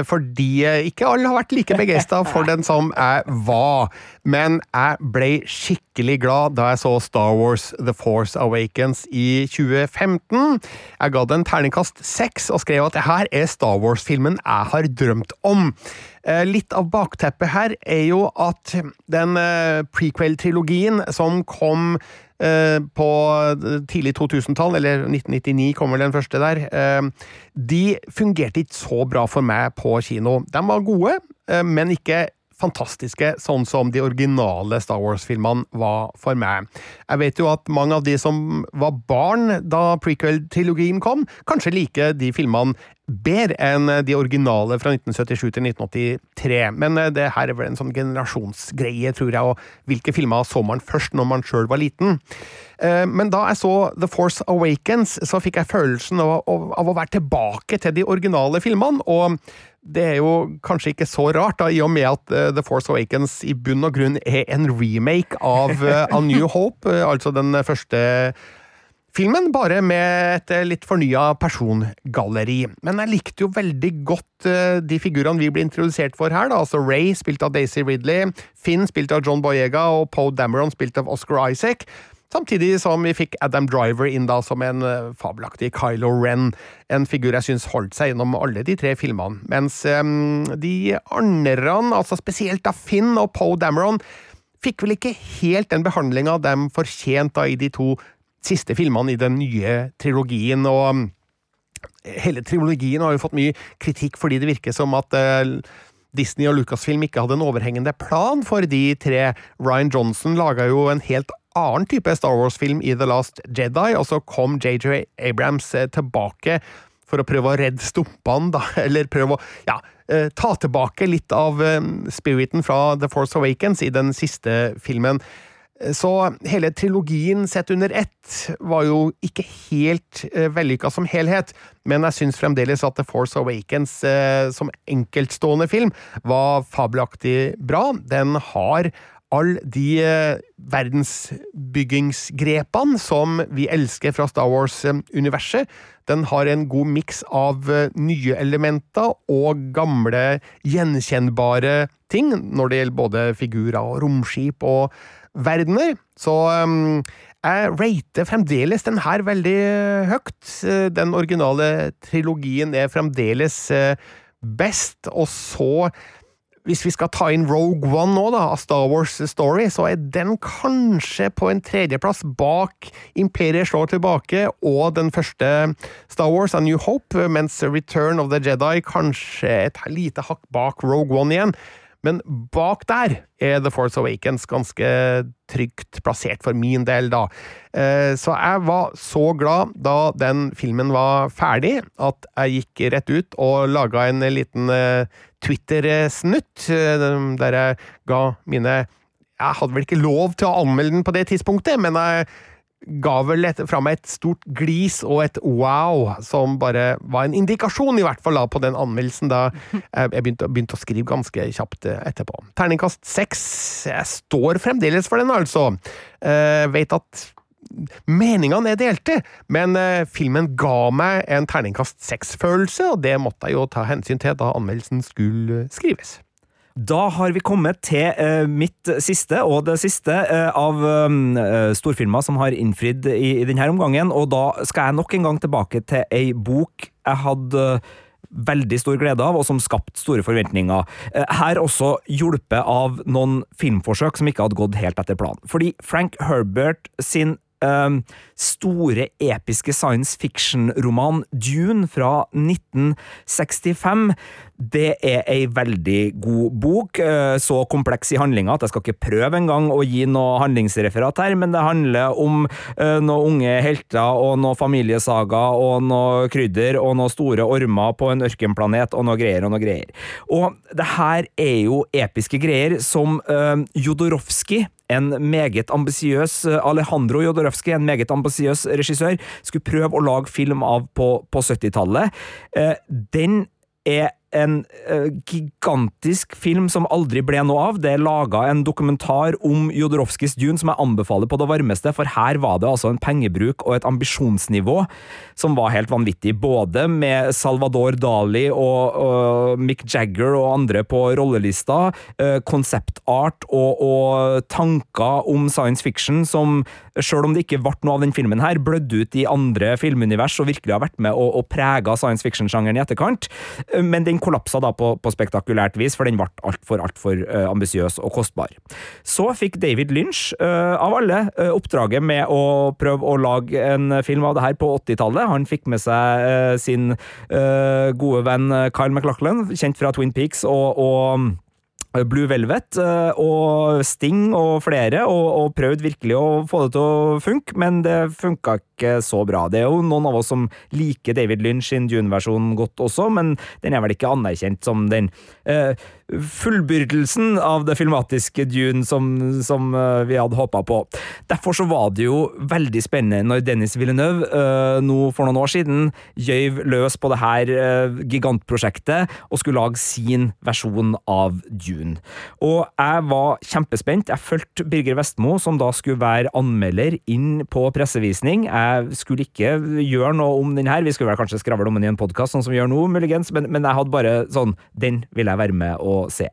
fordi eh, ikke alle har vært like begeistra for den som jeg var. Men jeg ble skikkelig glad da jeg så Star Wars The Force Awakens i 2015. Jeg ga den terningkast seks og skrev at det her er Star Wars-filmen jeg har drømt om. Eh, Litt av bakteppet her er jo at den eh, prequel-trilogien som kom eh, på tidlig 2000-tall, eller 1999 kommer den første der, eh, de fungerte ikke så bra for meg på kino. De var gode, eh, men ikke fantastiske, sånn som de originale Star Wars-filmene var for meg. Jeg vet jo at mange av de som var barn da prequel-trilogien kom, kanskje liker de filmene bedre enn de originale fra 1977 til 1983, men eh, det her er vel en sånn generasjonsgreie, tror jeg, og hvilke filmer så man først når man sjøl var liten? Eh, Men da jeg så The Force Awakens, så fikk jeg følelsen av, å være tilbake til de originale filmene, og det er jo kanskje ikke så rart, da, i og med at eh, The Force Awakens i bunn og grunn er en remake av eh, A New Hope, eh, altså den første filmen, bare med et eh, litt fornya persongalleri. Men jeg likte jo veldig godt eh, de figurene vi ble introdusert for her, da, altså Ray, spilt av Daisy Ridley, Finn, spilt av John Boyega, og Poe Dameron, spilt av Oscar Isaac. Samtidig som vi fikk Adam Driver inn da som en eh, fabelaktig Kylo Ren, en figur jeg syns holdt seg gjennom alle de tre filmene. Mens um, de andre, altså spesielt da Finn og Poe Dameron, fikk vel ikke helt den behandlinga de fortjente i de to siste filmene i den nye trilogien. og mm, Hele trilogien har jo fått mye kritikk fordi det virker som at eh, Disney og Lucasfilm ikke hadde en overhengende plan for de tre. Ryan Johnson laga jo en helt annen type Star Wars-film i The Last Jedi, og så kom JJ Abrams eh, tilbake for å prøve å redde stumpene, da, [LAUGHS] eller prøve å ja, eh, ta tilbake litt av spiriten fra The Force Awakens i den siste filmen. Så hele trilogien sett under ett var jo ikke helt eh, vellykka som helhet, men jeg syns fremdeles at The Force Awakens eh, som enkeltstående film var fabelaktig bra. Den har all de eh, verdensbyggingsgrepene som vi elsker fra Star Wars-universet. Den har en god miks av eh, nye elementer og gamle, gjenkjennbare ting når det gjelder både figurer og romskip og verdener. Så um, jeg rater fremdeles den her veldig høyt. Eh, Den originale trilogien er fremdeles eh, best, og så hvis vi skal ta inn Rogue One nå, da, av Star Wars Story, så er den kanskje på en tredjeplass bak Imperiet slår tilbake og den første Star Wars, A New Hope, mens Return of the Jedi kanskje et lite hakk bak Rogue One igjen. Men bak der er The Force Awakens ganske trygt plassert for min del, da. Eh, Så jeg var så glad da den filmen var ferdig, at jeg gikk rett ut og laga en liten eh, Twitter-snutt, eh, der jeg ga mine Jeg hadde vel ikke lov til å anmelde den på det tidspunktet, men jeg ga vel et, fra meg et stort glis og et wow, som bare var en indikasjon, i hvert fall da, på den anmeldelsen da jeg [LAUGHS] jeg begynte, begynte å skrive ganske kjapt eh, etterpå. Terningkast seks. Jeg står fremdeles for den, altså. Eh, vet at meningene er delte, men eh, filmen ga meg en terningkast seks-følelse, og det måtte jeg jo ta hensyn til da anmeldelsen skulle skrives. Da har vi kommet til eh, mitt siste, og det siste, eh, av eh, storfilmer som har innfridd i, i denne omgangen, og da skal jeg nok en gang tilbake til ei bok jeg hadde veldig stor glede av, og som skapte store forventninger. Eh, Her også hjulpet av noen filmforsøk som ikke hadde gått helt etter planen. Fordi Frank Herbert sin eh, store, episke science fiction-roman Dune fra 1965. Det er ei veldig god bok, eh, så kompleks i handlinga at jeg skal ikke prøve engang å gi noe handlingsreferat her, men det handler om eh, noen unge helter og noe familiesaga og noe krydder og noen store ormer på en ørkenplanet og noe greier og noe greier. Og det her er jo episke greier som uh, Jodorowsky en meget ambisiøs Alejandro Jodorowsky, en meget ambisiøs regissør, skulle prøve å lage film av på, på 70-tallet. Eh, den er en uh, gigantisk film som aldri ble noe av. Det er laga en dokumentar om Jodorowskis Dune som jeg anbefaler på det varmeste, for her var det altså en pengebruk og et ambisjonsnivå som var helt vanvittig. Både med Salvador Dali og, og Mick Jagger og andre på rollelista, konseptart uh, og, og, tanker om science fiction som, sjøl om det ikke ble noe av den filmen her, blødde ut i andre filmunivers og virkelig har vært med og, og prega science fiction-sjangeren i etterkant. Men den kollapsa da på, på spektakulært vis, for den ble altfor altfor uh, ambisiøs og kostbar. Så fikk David Lynch, uh, av alle, uh, oppdraget med å prøve å lage en film av det her på 80-tallet. Han fikk med seg uh, sin gode venn Kyle MacLachlan, kjent fra Twin Peaks og, og Blue Velvet og Sting og flere, og, og prøvd virkelig å få det til å funke, men det funka ikke så bra. Det er jo noen av oss som liker David Lynch sin Dune-versjon godt også, men den er vel ikke anerkjent som den uh, fullbyrdelsen av det filmatiske Dune som, som uh, vi hadde håpa på. Derfor så var det jo veldig spennende når Dennis Villeneuve uh, nå for noen år siden gjøyv løs på det her gigantprosjektet og skulle lage sin versjon av Dune. Og jeg var kjempespent. Jeg fulgte Birger Vestmo, som da skulle være anmelder, inn på pressevisning. Jeg skulle ikke gjøre noe om den her. Vi skulle vel kanskje skravle om den i en podkast, sånn som vi gjør nå, muligens, men, men, jeg hadde bare sånn Den vil jeg være med og se.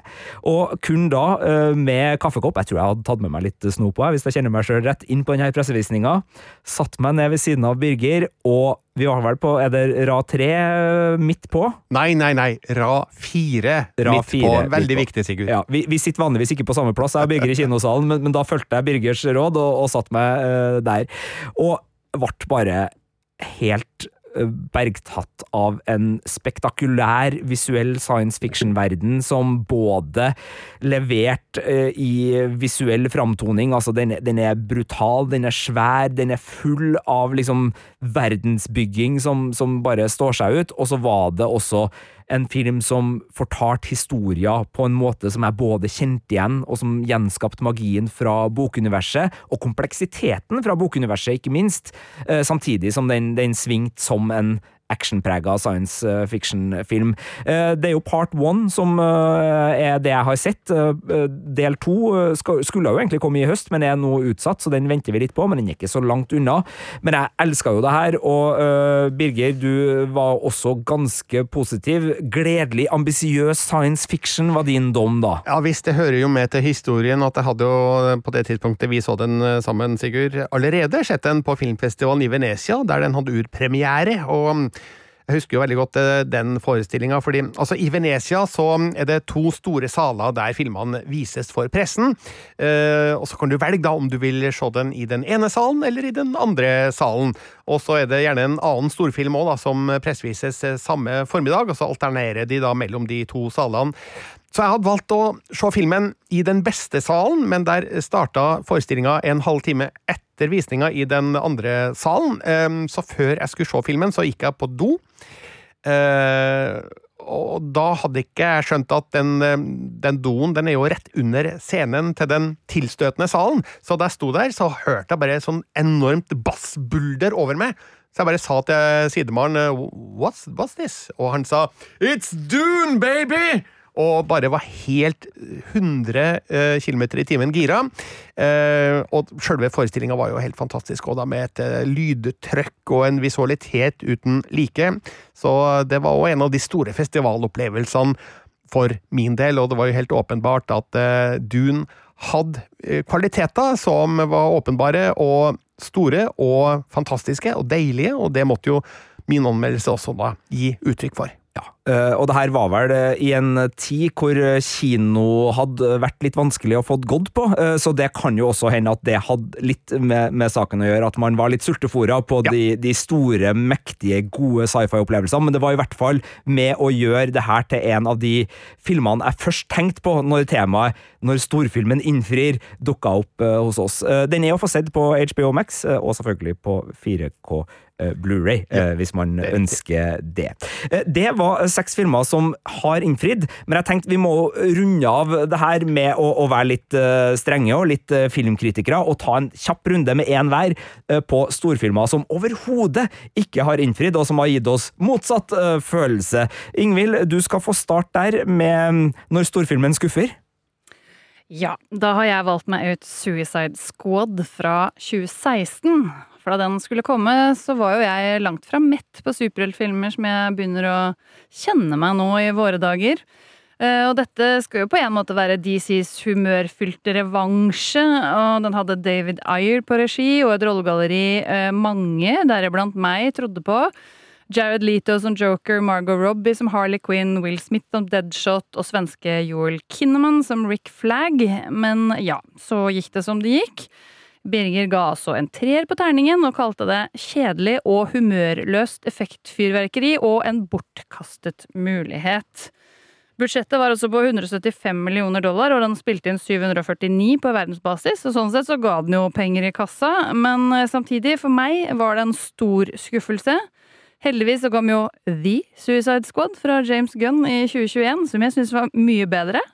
Og kun da, eh, med kaffekopp, jeg tror jeg hadde tatt med meg litt snop på, hvis jeg kjenner meg sjøl rett, inn på denne pressevisninga, satt meg ned ved siden av Birger, og vi var vel på Er det rad tre eh, midt på? Nei, nei, nei. Rad fire midt på. Veldig på. viktig, Sigurd. Ja, vi, vi, sitter vanligvis ikke på samme plass, jeg og Birger i kinosalen, men, men da fulgte jeg Birgers råd og, og satt meg uh, der. Og ble bare helt bergtatt av en spektakulær visuell science fiction-verden som både leverte uh, i visuell framtoning, altså den, den, er brutal, den er svær, den er full av liksom verdensbygging som, som bare står seg ut, og så var det også en film som fortalte historier på en måte som jeg både kjente igjen, og som gjenskapte magien fra bokuniverset, og kompleksiteten fra bokuniverset, ikke minst, eh, samtidig som den, den svingte som en actionprega science eh, fiction-film. Eh, det er jo part one som eh, er det jeg har sett. Del to skulle jo egentlig komme i høst, men er nå utsatt, så den venter vi litt på. Men den er ikke så langt unna. Men jeg elska jo det her, og Birger, du var også ganske positiv. Gledelig ambisiøs science fiction var din dom, da? Ja visst, det hører jo med til historien at jeg hadde jo på det tidspunktet vi så den sammen, Sigurd, allerede sett den på filmfestivalen i Venezia, der den hadde urpremiere. og jeg husker jo veldig godt eh, den forestillinga, fordi altså, i Venezia så er det to store saler der filmene vises for pressen. Eh, og så kan du velge da om du vil se den i den ene salen eller i den andre salen. Og så er det gjerne en annen storfilm òg, som pressevises eh, samme formiddag, og så alternerer de da mellom de to salene. Så jeg hadde valgt å se filmen i den beste salen, men der starta forestillinga en halv time etter visninga i den andre salen. Så før jeg skulle se filmen, så gikk jeg på do. Ehm, og da hadde ikke jeg skjønt at den, den, doen den er jo rett under scenen til den tilstøtende salen. Så da jeg sto der, så hørte jeg bare sånn enormt bassbulder over meg. Så jeg bare sa til sidemannen what's, what's this? Og han sa It's Dune, baby! Og bare var helt 100 km i timen gira. Eh, og sjølve forestillinga var jo helt fantastisk, og da med et eh, lydtrykk og en visualitet uten like. Så det var òg en av de store festivalopplevelsene for min del, og det var jo helt åpenbart at eh, Dune hadde kvaliteter som var åpenbare og store og fantastiske og deilige, og det måtte jo min anmeldelse også da gi uttrykk for. Ja, eh, og det her var vel uh, i en tid hvor eh, kino hadde vært litt vanskelig å få gått på, uh, så det kan jo også hende at det hadde litt med, med saken å gjøre, at man var litt sultefòra på Ja. de, de store, mektige, gode sci-fi-opplevelsene, men det var i hvert fall med å gjøre det her til en av de filmene jeg først tenkte på når temaet, når storfilmen innfrir, dukka opp hos oss. Den er å få sett på HBO Max, og selvfølgelig på 4K eh, Blu-ray, ja. hvis man er ønsker det. Det var seks filmer som har innfridd, men jeg tenkte vi må runde av det her med å, å være litt uh, strenge og litt uh, filmkritikere, og ta en kjapp runde med én hver uh, på storfilmer som overhodet ikke har innfridd, og som har gitt oss motsatt følelse. Ingvild, du skal få starte der med mm, når storfilmen skuffer. Ja, da har jeg valgt meg ut Suicide Squad fra 2016. For da den skulle komme, så var jo jeg langt fra mett på superheltfilmer som jeg begynner å kjenne meg nå i våre dager. Eh, Og dette skal jo på en måte være DCs humørfylte revansje, og den hadde David Ayer på regi og et rollegalleri eh, mange, deriblant meg, trodde på. Jared Leto som Joker, Margot Robbie som Harley Quinn, Will Smith som Deadshot og svenske Joel Kinnaman som Rick Flagg. Men ja, så gikk det som det gikk. Birger ga altså en treer på terningen og kalte det kjedelig og humørløst effektfyrverkeri og en bortkastet mulighet. Budsjettet var altså på 175 millioner dollar, og den spilte inn 749 på verdensbasis. og Sånn sett så ga den jo penger i kassa, men eh, samtidig, for meg, var det en stor skuffelse. Heldigvis så kom jo The Suicide Squad fra James Gunn i 2021, som jeg syns var mye bedre,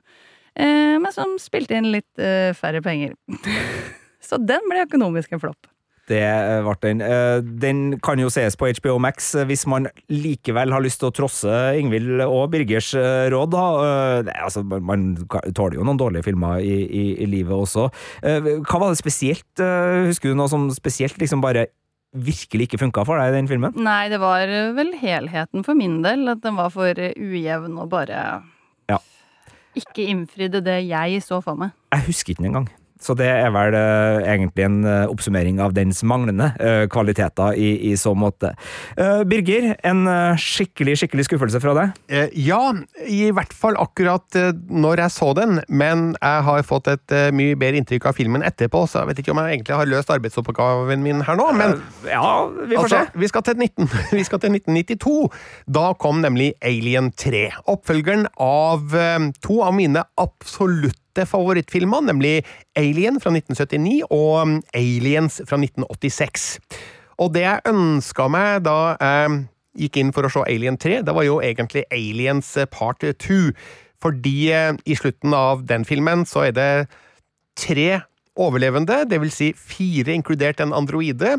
eh, men som spilte inn litt eh, færre penger. [LAUGHS] så den ble økonomisk en flopp. Det eh, ble den. Eh, Den kan jo sees på HBO Max eh, hvis man likevel har lyst til å trosse Ingvild og Birgers råd. Da. Altså, man- tåler jo noen dårlige filmer i, i, i livet også. Hva var det spesielt? Husker du noe som spesielt liksom bare virkelig ikke funka for deg i den filmen? Nei, det var vel helheten for min del. At den var for ujevn og bare Ja. ikke innfridde det jeg så for meg. Jeg husker ikke den engang. Så det er vel eh, egentlig en eh, oppsummering av dens manglende eh, kvaliteter i, i så måte. Birger, en skikkelig, skikkelig skuffelse fra deg? Ja, i hvert fall akkurat når jeg så den, men jeg har fått et mye bedre inntrykk av filmen etterpå, så jeg vet ikke om jeg egentlig har løst arbeidsoppgaven min her nå, men Ja, vi får altså, se. vi skal, til 19, [LAUGHS] vi skal til 1992. Da kom nemlig Alien 3, oppfølgeren av to av mine absolutte favorittfilmer, nemlig Alien fra 1979 og um, Aliens fra 1986. Og det jeg ønska meg da jeg gikk inn for å se Alien 3, det var jo egentlig Aliens eh, part 2. Fordi eh, i slutten av den filmen så er det tre overlevende, vil si fire inkludert en androide,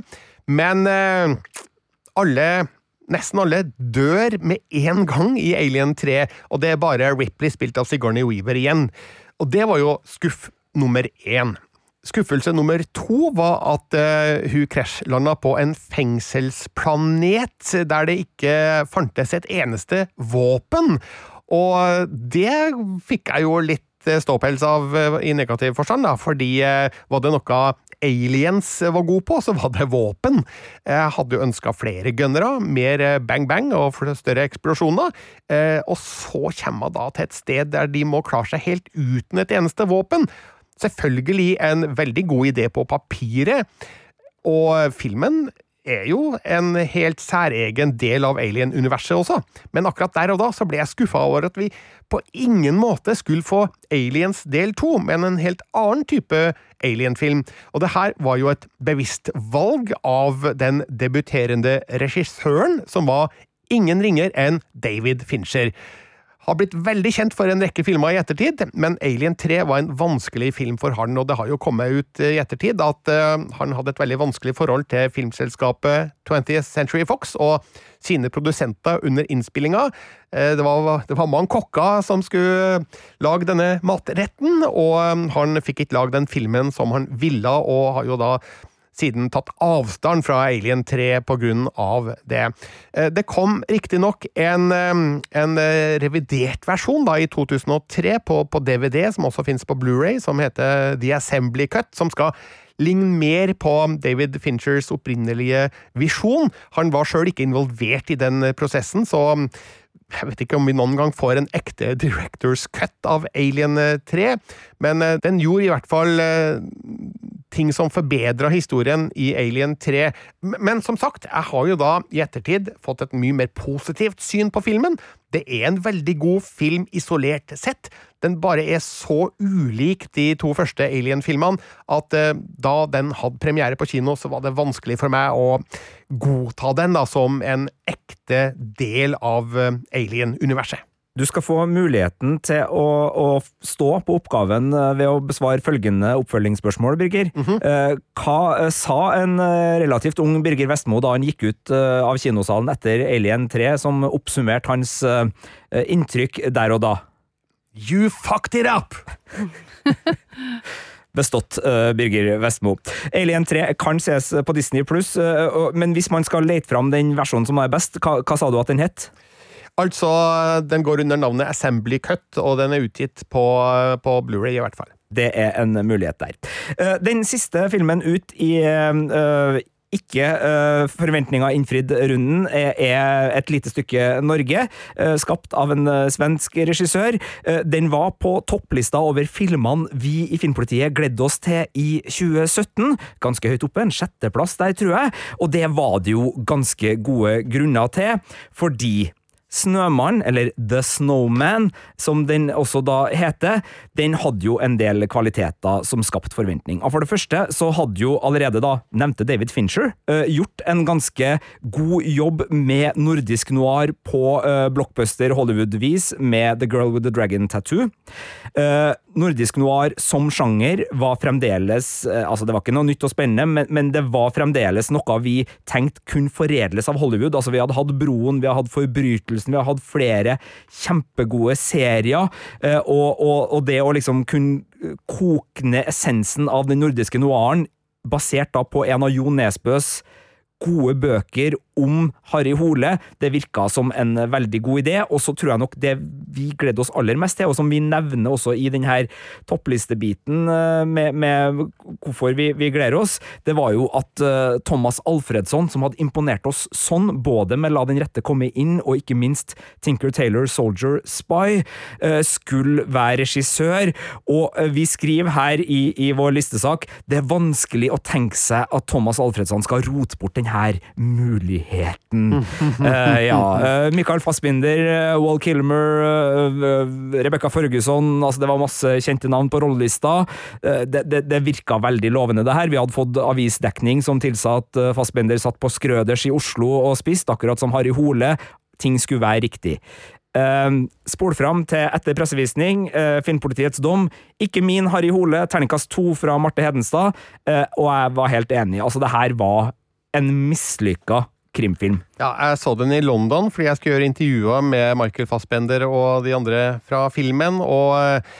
men eh, alle Nesten alle dør med en gang i Alien 3, og det er bare Ripley spilt av Sigourney Weaver igjen. Og det var jo skuff nummer én. Skuffelse nummer to var at uh, hun krasjlanda på en fengselsplanet der det ikke fantes et eneste våpen. Og det fikk jeg jo litt eh, ståpels av eh, i negativ forstand, da, fordi var det noe aliens var god på, så var det våpen. Jeg hadde jo ønska flere gunnere, mer bang-bang og større eksplosjoner. Eh, Og så kommer man da til et sted der de må klare seg helt uten et eneste våpen. Selvfølgelig en veldig god idé på papiret, og filmen er jo en helt særegen del av Alien-universet også, men akkurat der og da så ble jeg skuffa over at vi på ingen måte skulle få Aliens del to, men en helt annen type Alien-film. Og det her var jo et bevisst valg av den debuterende regissøren, som var ingen ringer enn David Fincher har blitt veldig kjent for en rekke filmer i ettertid, men Alien 3 var en vanskelig film for han, og det har jo kommet ut i ettertid at eh, han hadde et veldig vanskelig forhold til filmselskapet 20th Century Fox og sine produsenter under innspillinga. Eh, det, var, det var mange kokker som skulle lage denne matretten, og eh, han fikk ikke lage den filmen som han ville, og har jo da siden tatt avstand fra Alien 3 på grunn av det. Eh, Det kom riktignok en, en eh, revidert versjon da i 2003 på, på DVD, som også finnes på Blu-ray, som heter The Assembly Cut, som skal ligne mer på David Finchers opprinnelige visjon. Han var sjøl ikke involvert i den prosessen, så jeg vet ikke om vi noen gang får en ekte director's cut av Alien 3, men eh, den gjorde i hvert fall ting som forbedra historien i Alien 3. Men som sagt, jeg har jo da i ettertid fått et mye mer positivt syn på filmen. Det er en veldig god film isolert sett. Den bare er så ulik de to første Alien-filmene at eh, da den hadde premiere på kino, så var det vanskelig for meg å godta den da som en ekte del av eh, Alien-universet. Du skal få muligheten til å, å stå på oppgaven eh, ved å besvare følgende oppfølgingsspørsmål, Birger. Eh, Hva eh, sa en relativt ung Birger Vestmo da han gikk ut av kinosalen etter Alien 3, som oppsummerte hans inntrykk der og da? You fucked it up! [LAUGHS] Bestått, Birger Vestmo. Alien 3 kan ses på Disney pluss, men hvis man skal lete fram den versjonen som er best, hva, hva sa du at den het? Altså, den går under navnet Assembly Cut, og den er utgitt på, på Blu-ray i hvert fall. Det er en mulighet der. Eh, Den siste filmen ut i eh, ikke uh, forventninger innfridd-runden er, er et lite stykke Norge, skapt av en svensk regissør. Den var på topplista over filmene vi i Filmpolitiet gledde oss til i 2017. Ganske høyt oppe, en sjetteplass der, tror jeg. Og det var det jo ganske gode grunner til, fordi Snømann, eller The Snowman, som den også da heter, den hadde jo en del kvaliteter som skapte forventning. For det første så hadde jo allerede da nevnte David Fincher uh, gjort en ganske god jobb med nordisk noir på uh, blockbuster Hollywood-vis med The Girl with the Dragon Tattoo. Eh, nordisk noir som sjanger var fremdeles eh, Altså, det var ikke noe nytt og spennende, men, men det var fremdeles noe vi tenkte kunne foredles av Hollywood. Altså, vi hadde hatt Broen, vi hadde hatt Forbrytelsen, vi hadde hatt flere kjempegode serier, eh, og, og, og det å liksom kunne koke ned essensen av den nordiske noiren, basert da på en av Jo Nesbøs gode bøker om Harry Hole. Det virka som en veldig god idé, og så tror jeg nok det vi gledde oss aller mest til, og som vi nevner også i denne topplistebiten eh, med, med hvorfor vi, vi gleder oss, det var jo at eh, Thomas Alfredsson, som hadde imponert oss sånn, både med La den rette komme inn, og ikke minst Tinker Taylor Soldier Spy, eh, skulle være regissør, og vi skriver her i, i vår listesak det er vanskelig å tenke seg at Thomas Alfredsson skal rote bort denne muligheten. Uh, ja, Uh, Michael Fassbinder, uh, Wall Kilmer, Rebekka Førgusson altså det var masse kjente navn på rollelista. Eh, det, det, det virka veldig lovende, det her. Vi hadde fått avisdekning som tilsa at eh, Fassbinder satt på Skrøders i Oslo og spiste, akkurat som Harry Hole. Ting skulle være riktig. Uh, spol fram til etter pressevisning, uh, Filmpolitiets dom. Ikke min Harry Hole, terningkast to fra Marte Hedenstad, uh, og jeg var helt enig. Altså, det her var en mislykka krimfilm. Ja, jeg så den i London fordi jeg skulle gjøre intervjuer med Michael Fassbender og de andre fra filmen, og eh,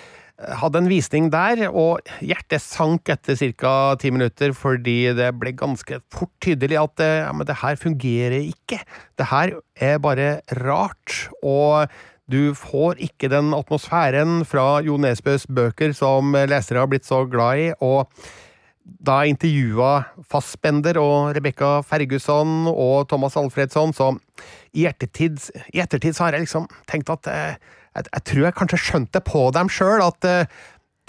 hadde en visning der, og hjertet sank etter ca. ti minutter, fordi det ble ganske fort tydelig at eh, ja, det her fungerer ikke. Det her er bare rart, og du får ikke den atmosfæren fra Jo Nesbøs bøker som lesere har blitt så glad i, og da jeg intervjua Fassbender og Rebekka Fergusson og Thomas Alfredsson, så i ettertid, i ettertid så har jeg liksom tenkt at eh, jeg, jeg tror jeg kanskje skjønte på dem sjøl at eh,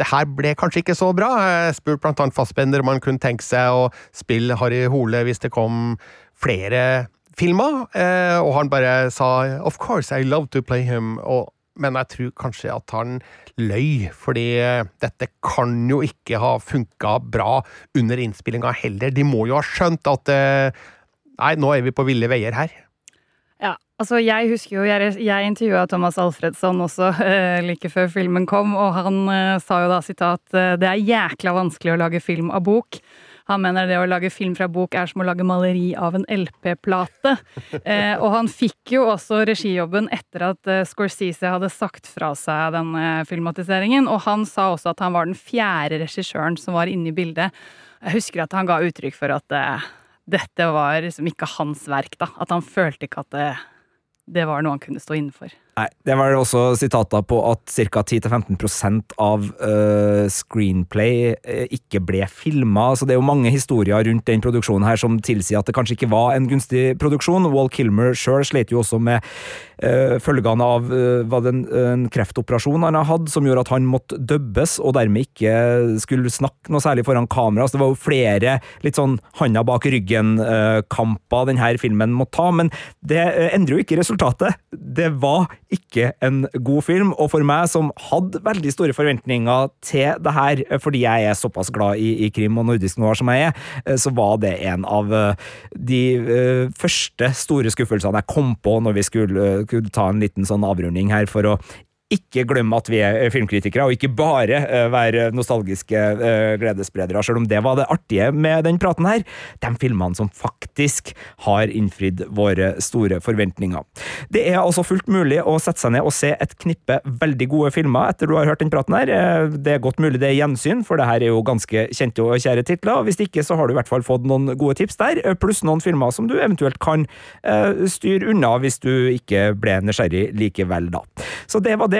det her ble kanskje ikke så bra. Jeg spurte blant annet Fassbender om han kunne tenke seg å spille Harry Hole hvis det kom flere filmer, eh, og han bare sa of course, I love to play him. Og, men jeg tror kanskje at han løy, fordi eh, dette kan jo ikke ha funka bra under innspillinga heller. De må jo ha skjønt at eh, Nei, nå er vi på ville veier her. Ja, altså jeg husker jo, jeg, jeg intervjua Thomas Alfredsson også eh, like før filmen kom, og han eh, sa jo da sitat eh, det er jækla vanskelig å lage film av bok. Han mener det å lage film fra bok er som å lage maleri av en LP-plate. [LAUGHS] Eh, og han fikk jo også regijobben etter at eh, Scorsese hadde sagt fra seg denne filmatiseringen. Og han sa også at han var den fjerde regissøren som var inne i bildet. Jeg husker at han ga uttrykk for at eh, dette var liksom ikke hans verk, da. At han følte ikke at det, det var noe han kunne stå innenfor. Nei, Det var også sitater på at ca. 10-15% av uh, screenplay uh, ikke ble filma. Så det er jo mange historier rundt den produksjonen her som tilsier at det kanskje ikke var en gunstig produksjon. Wall Kilmer sjøl slet jo også med uh, følgene av det en, en, kreftoperasjon han har hatt, som gjorde at han måtte dubbes, og dermed ikke skulle snakke noe særlig foran kamera. Så det var jo flere litt sånn handa bak ryggen-kamper denne filmen måtte ta, men det endrer jo ikke resultatet. Det var ikke en god film, og for meg som hadde veldig store forventninger til det her, fordi jeg er såpass glad i, i krim og nordisk noir som jeg er, eh, så var det en av eh, de første store skuffelsene jeg kom på når vi skulle, skulle ta en liten sånn avrunding her for å ikke glemme at vi er filmkritikere, og ikke bare uh, være nostalgiske uh, gledesspredere, selv om det var det artige med den praten her. De filmene som faktisk har innfridd våre store forventninger. Det er altså fullt mulig å sette seg ned og se et knippe veldig gode filmer etter du har hørt den praten her. Det er godt mulig det er gjensyn, for det her er jo ganske kjente og kjære titler. Hvis ikke, så har du i hvert fall fått noen gode tips der, pluss noen filmer som du eventuelt kan styre unna hvis du ikke ble nysgjerrig likevel, da. Så det var det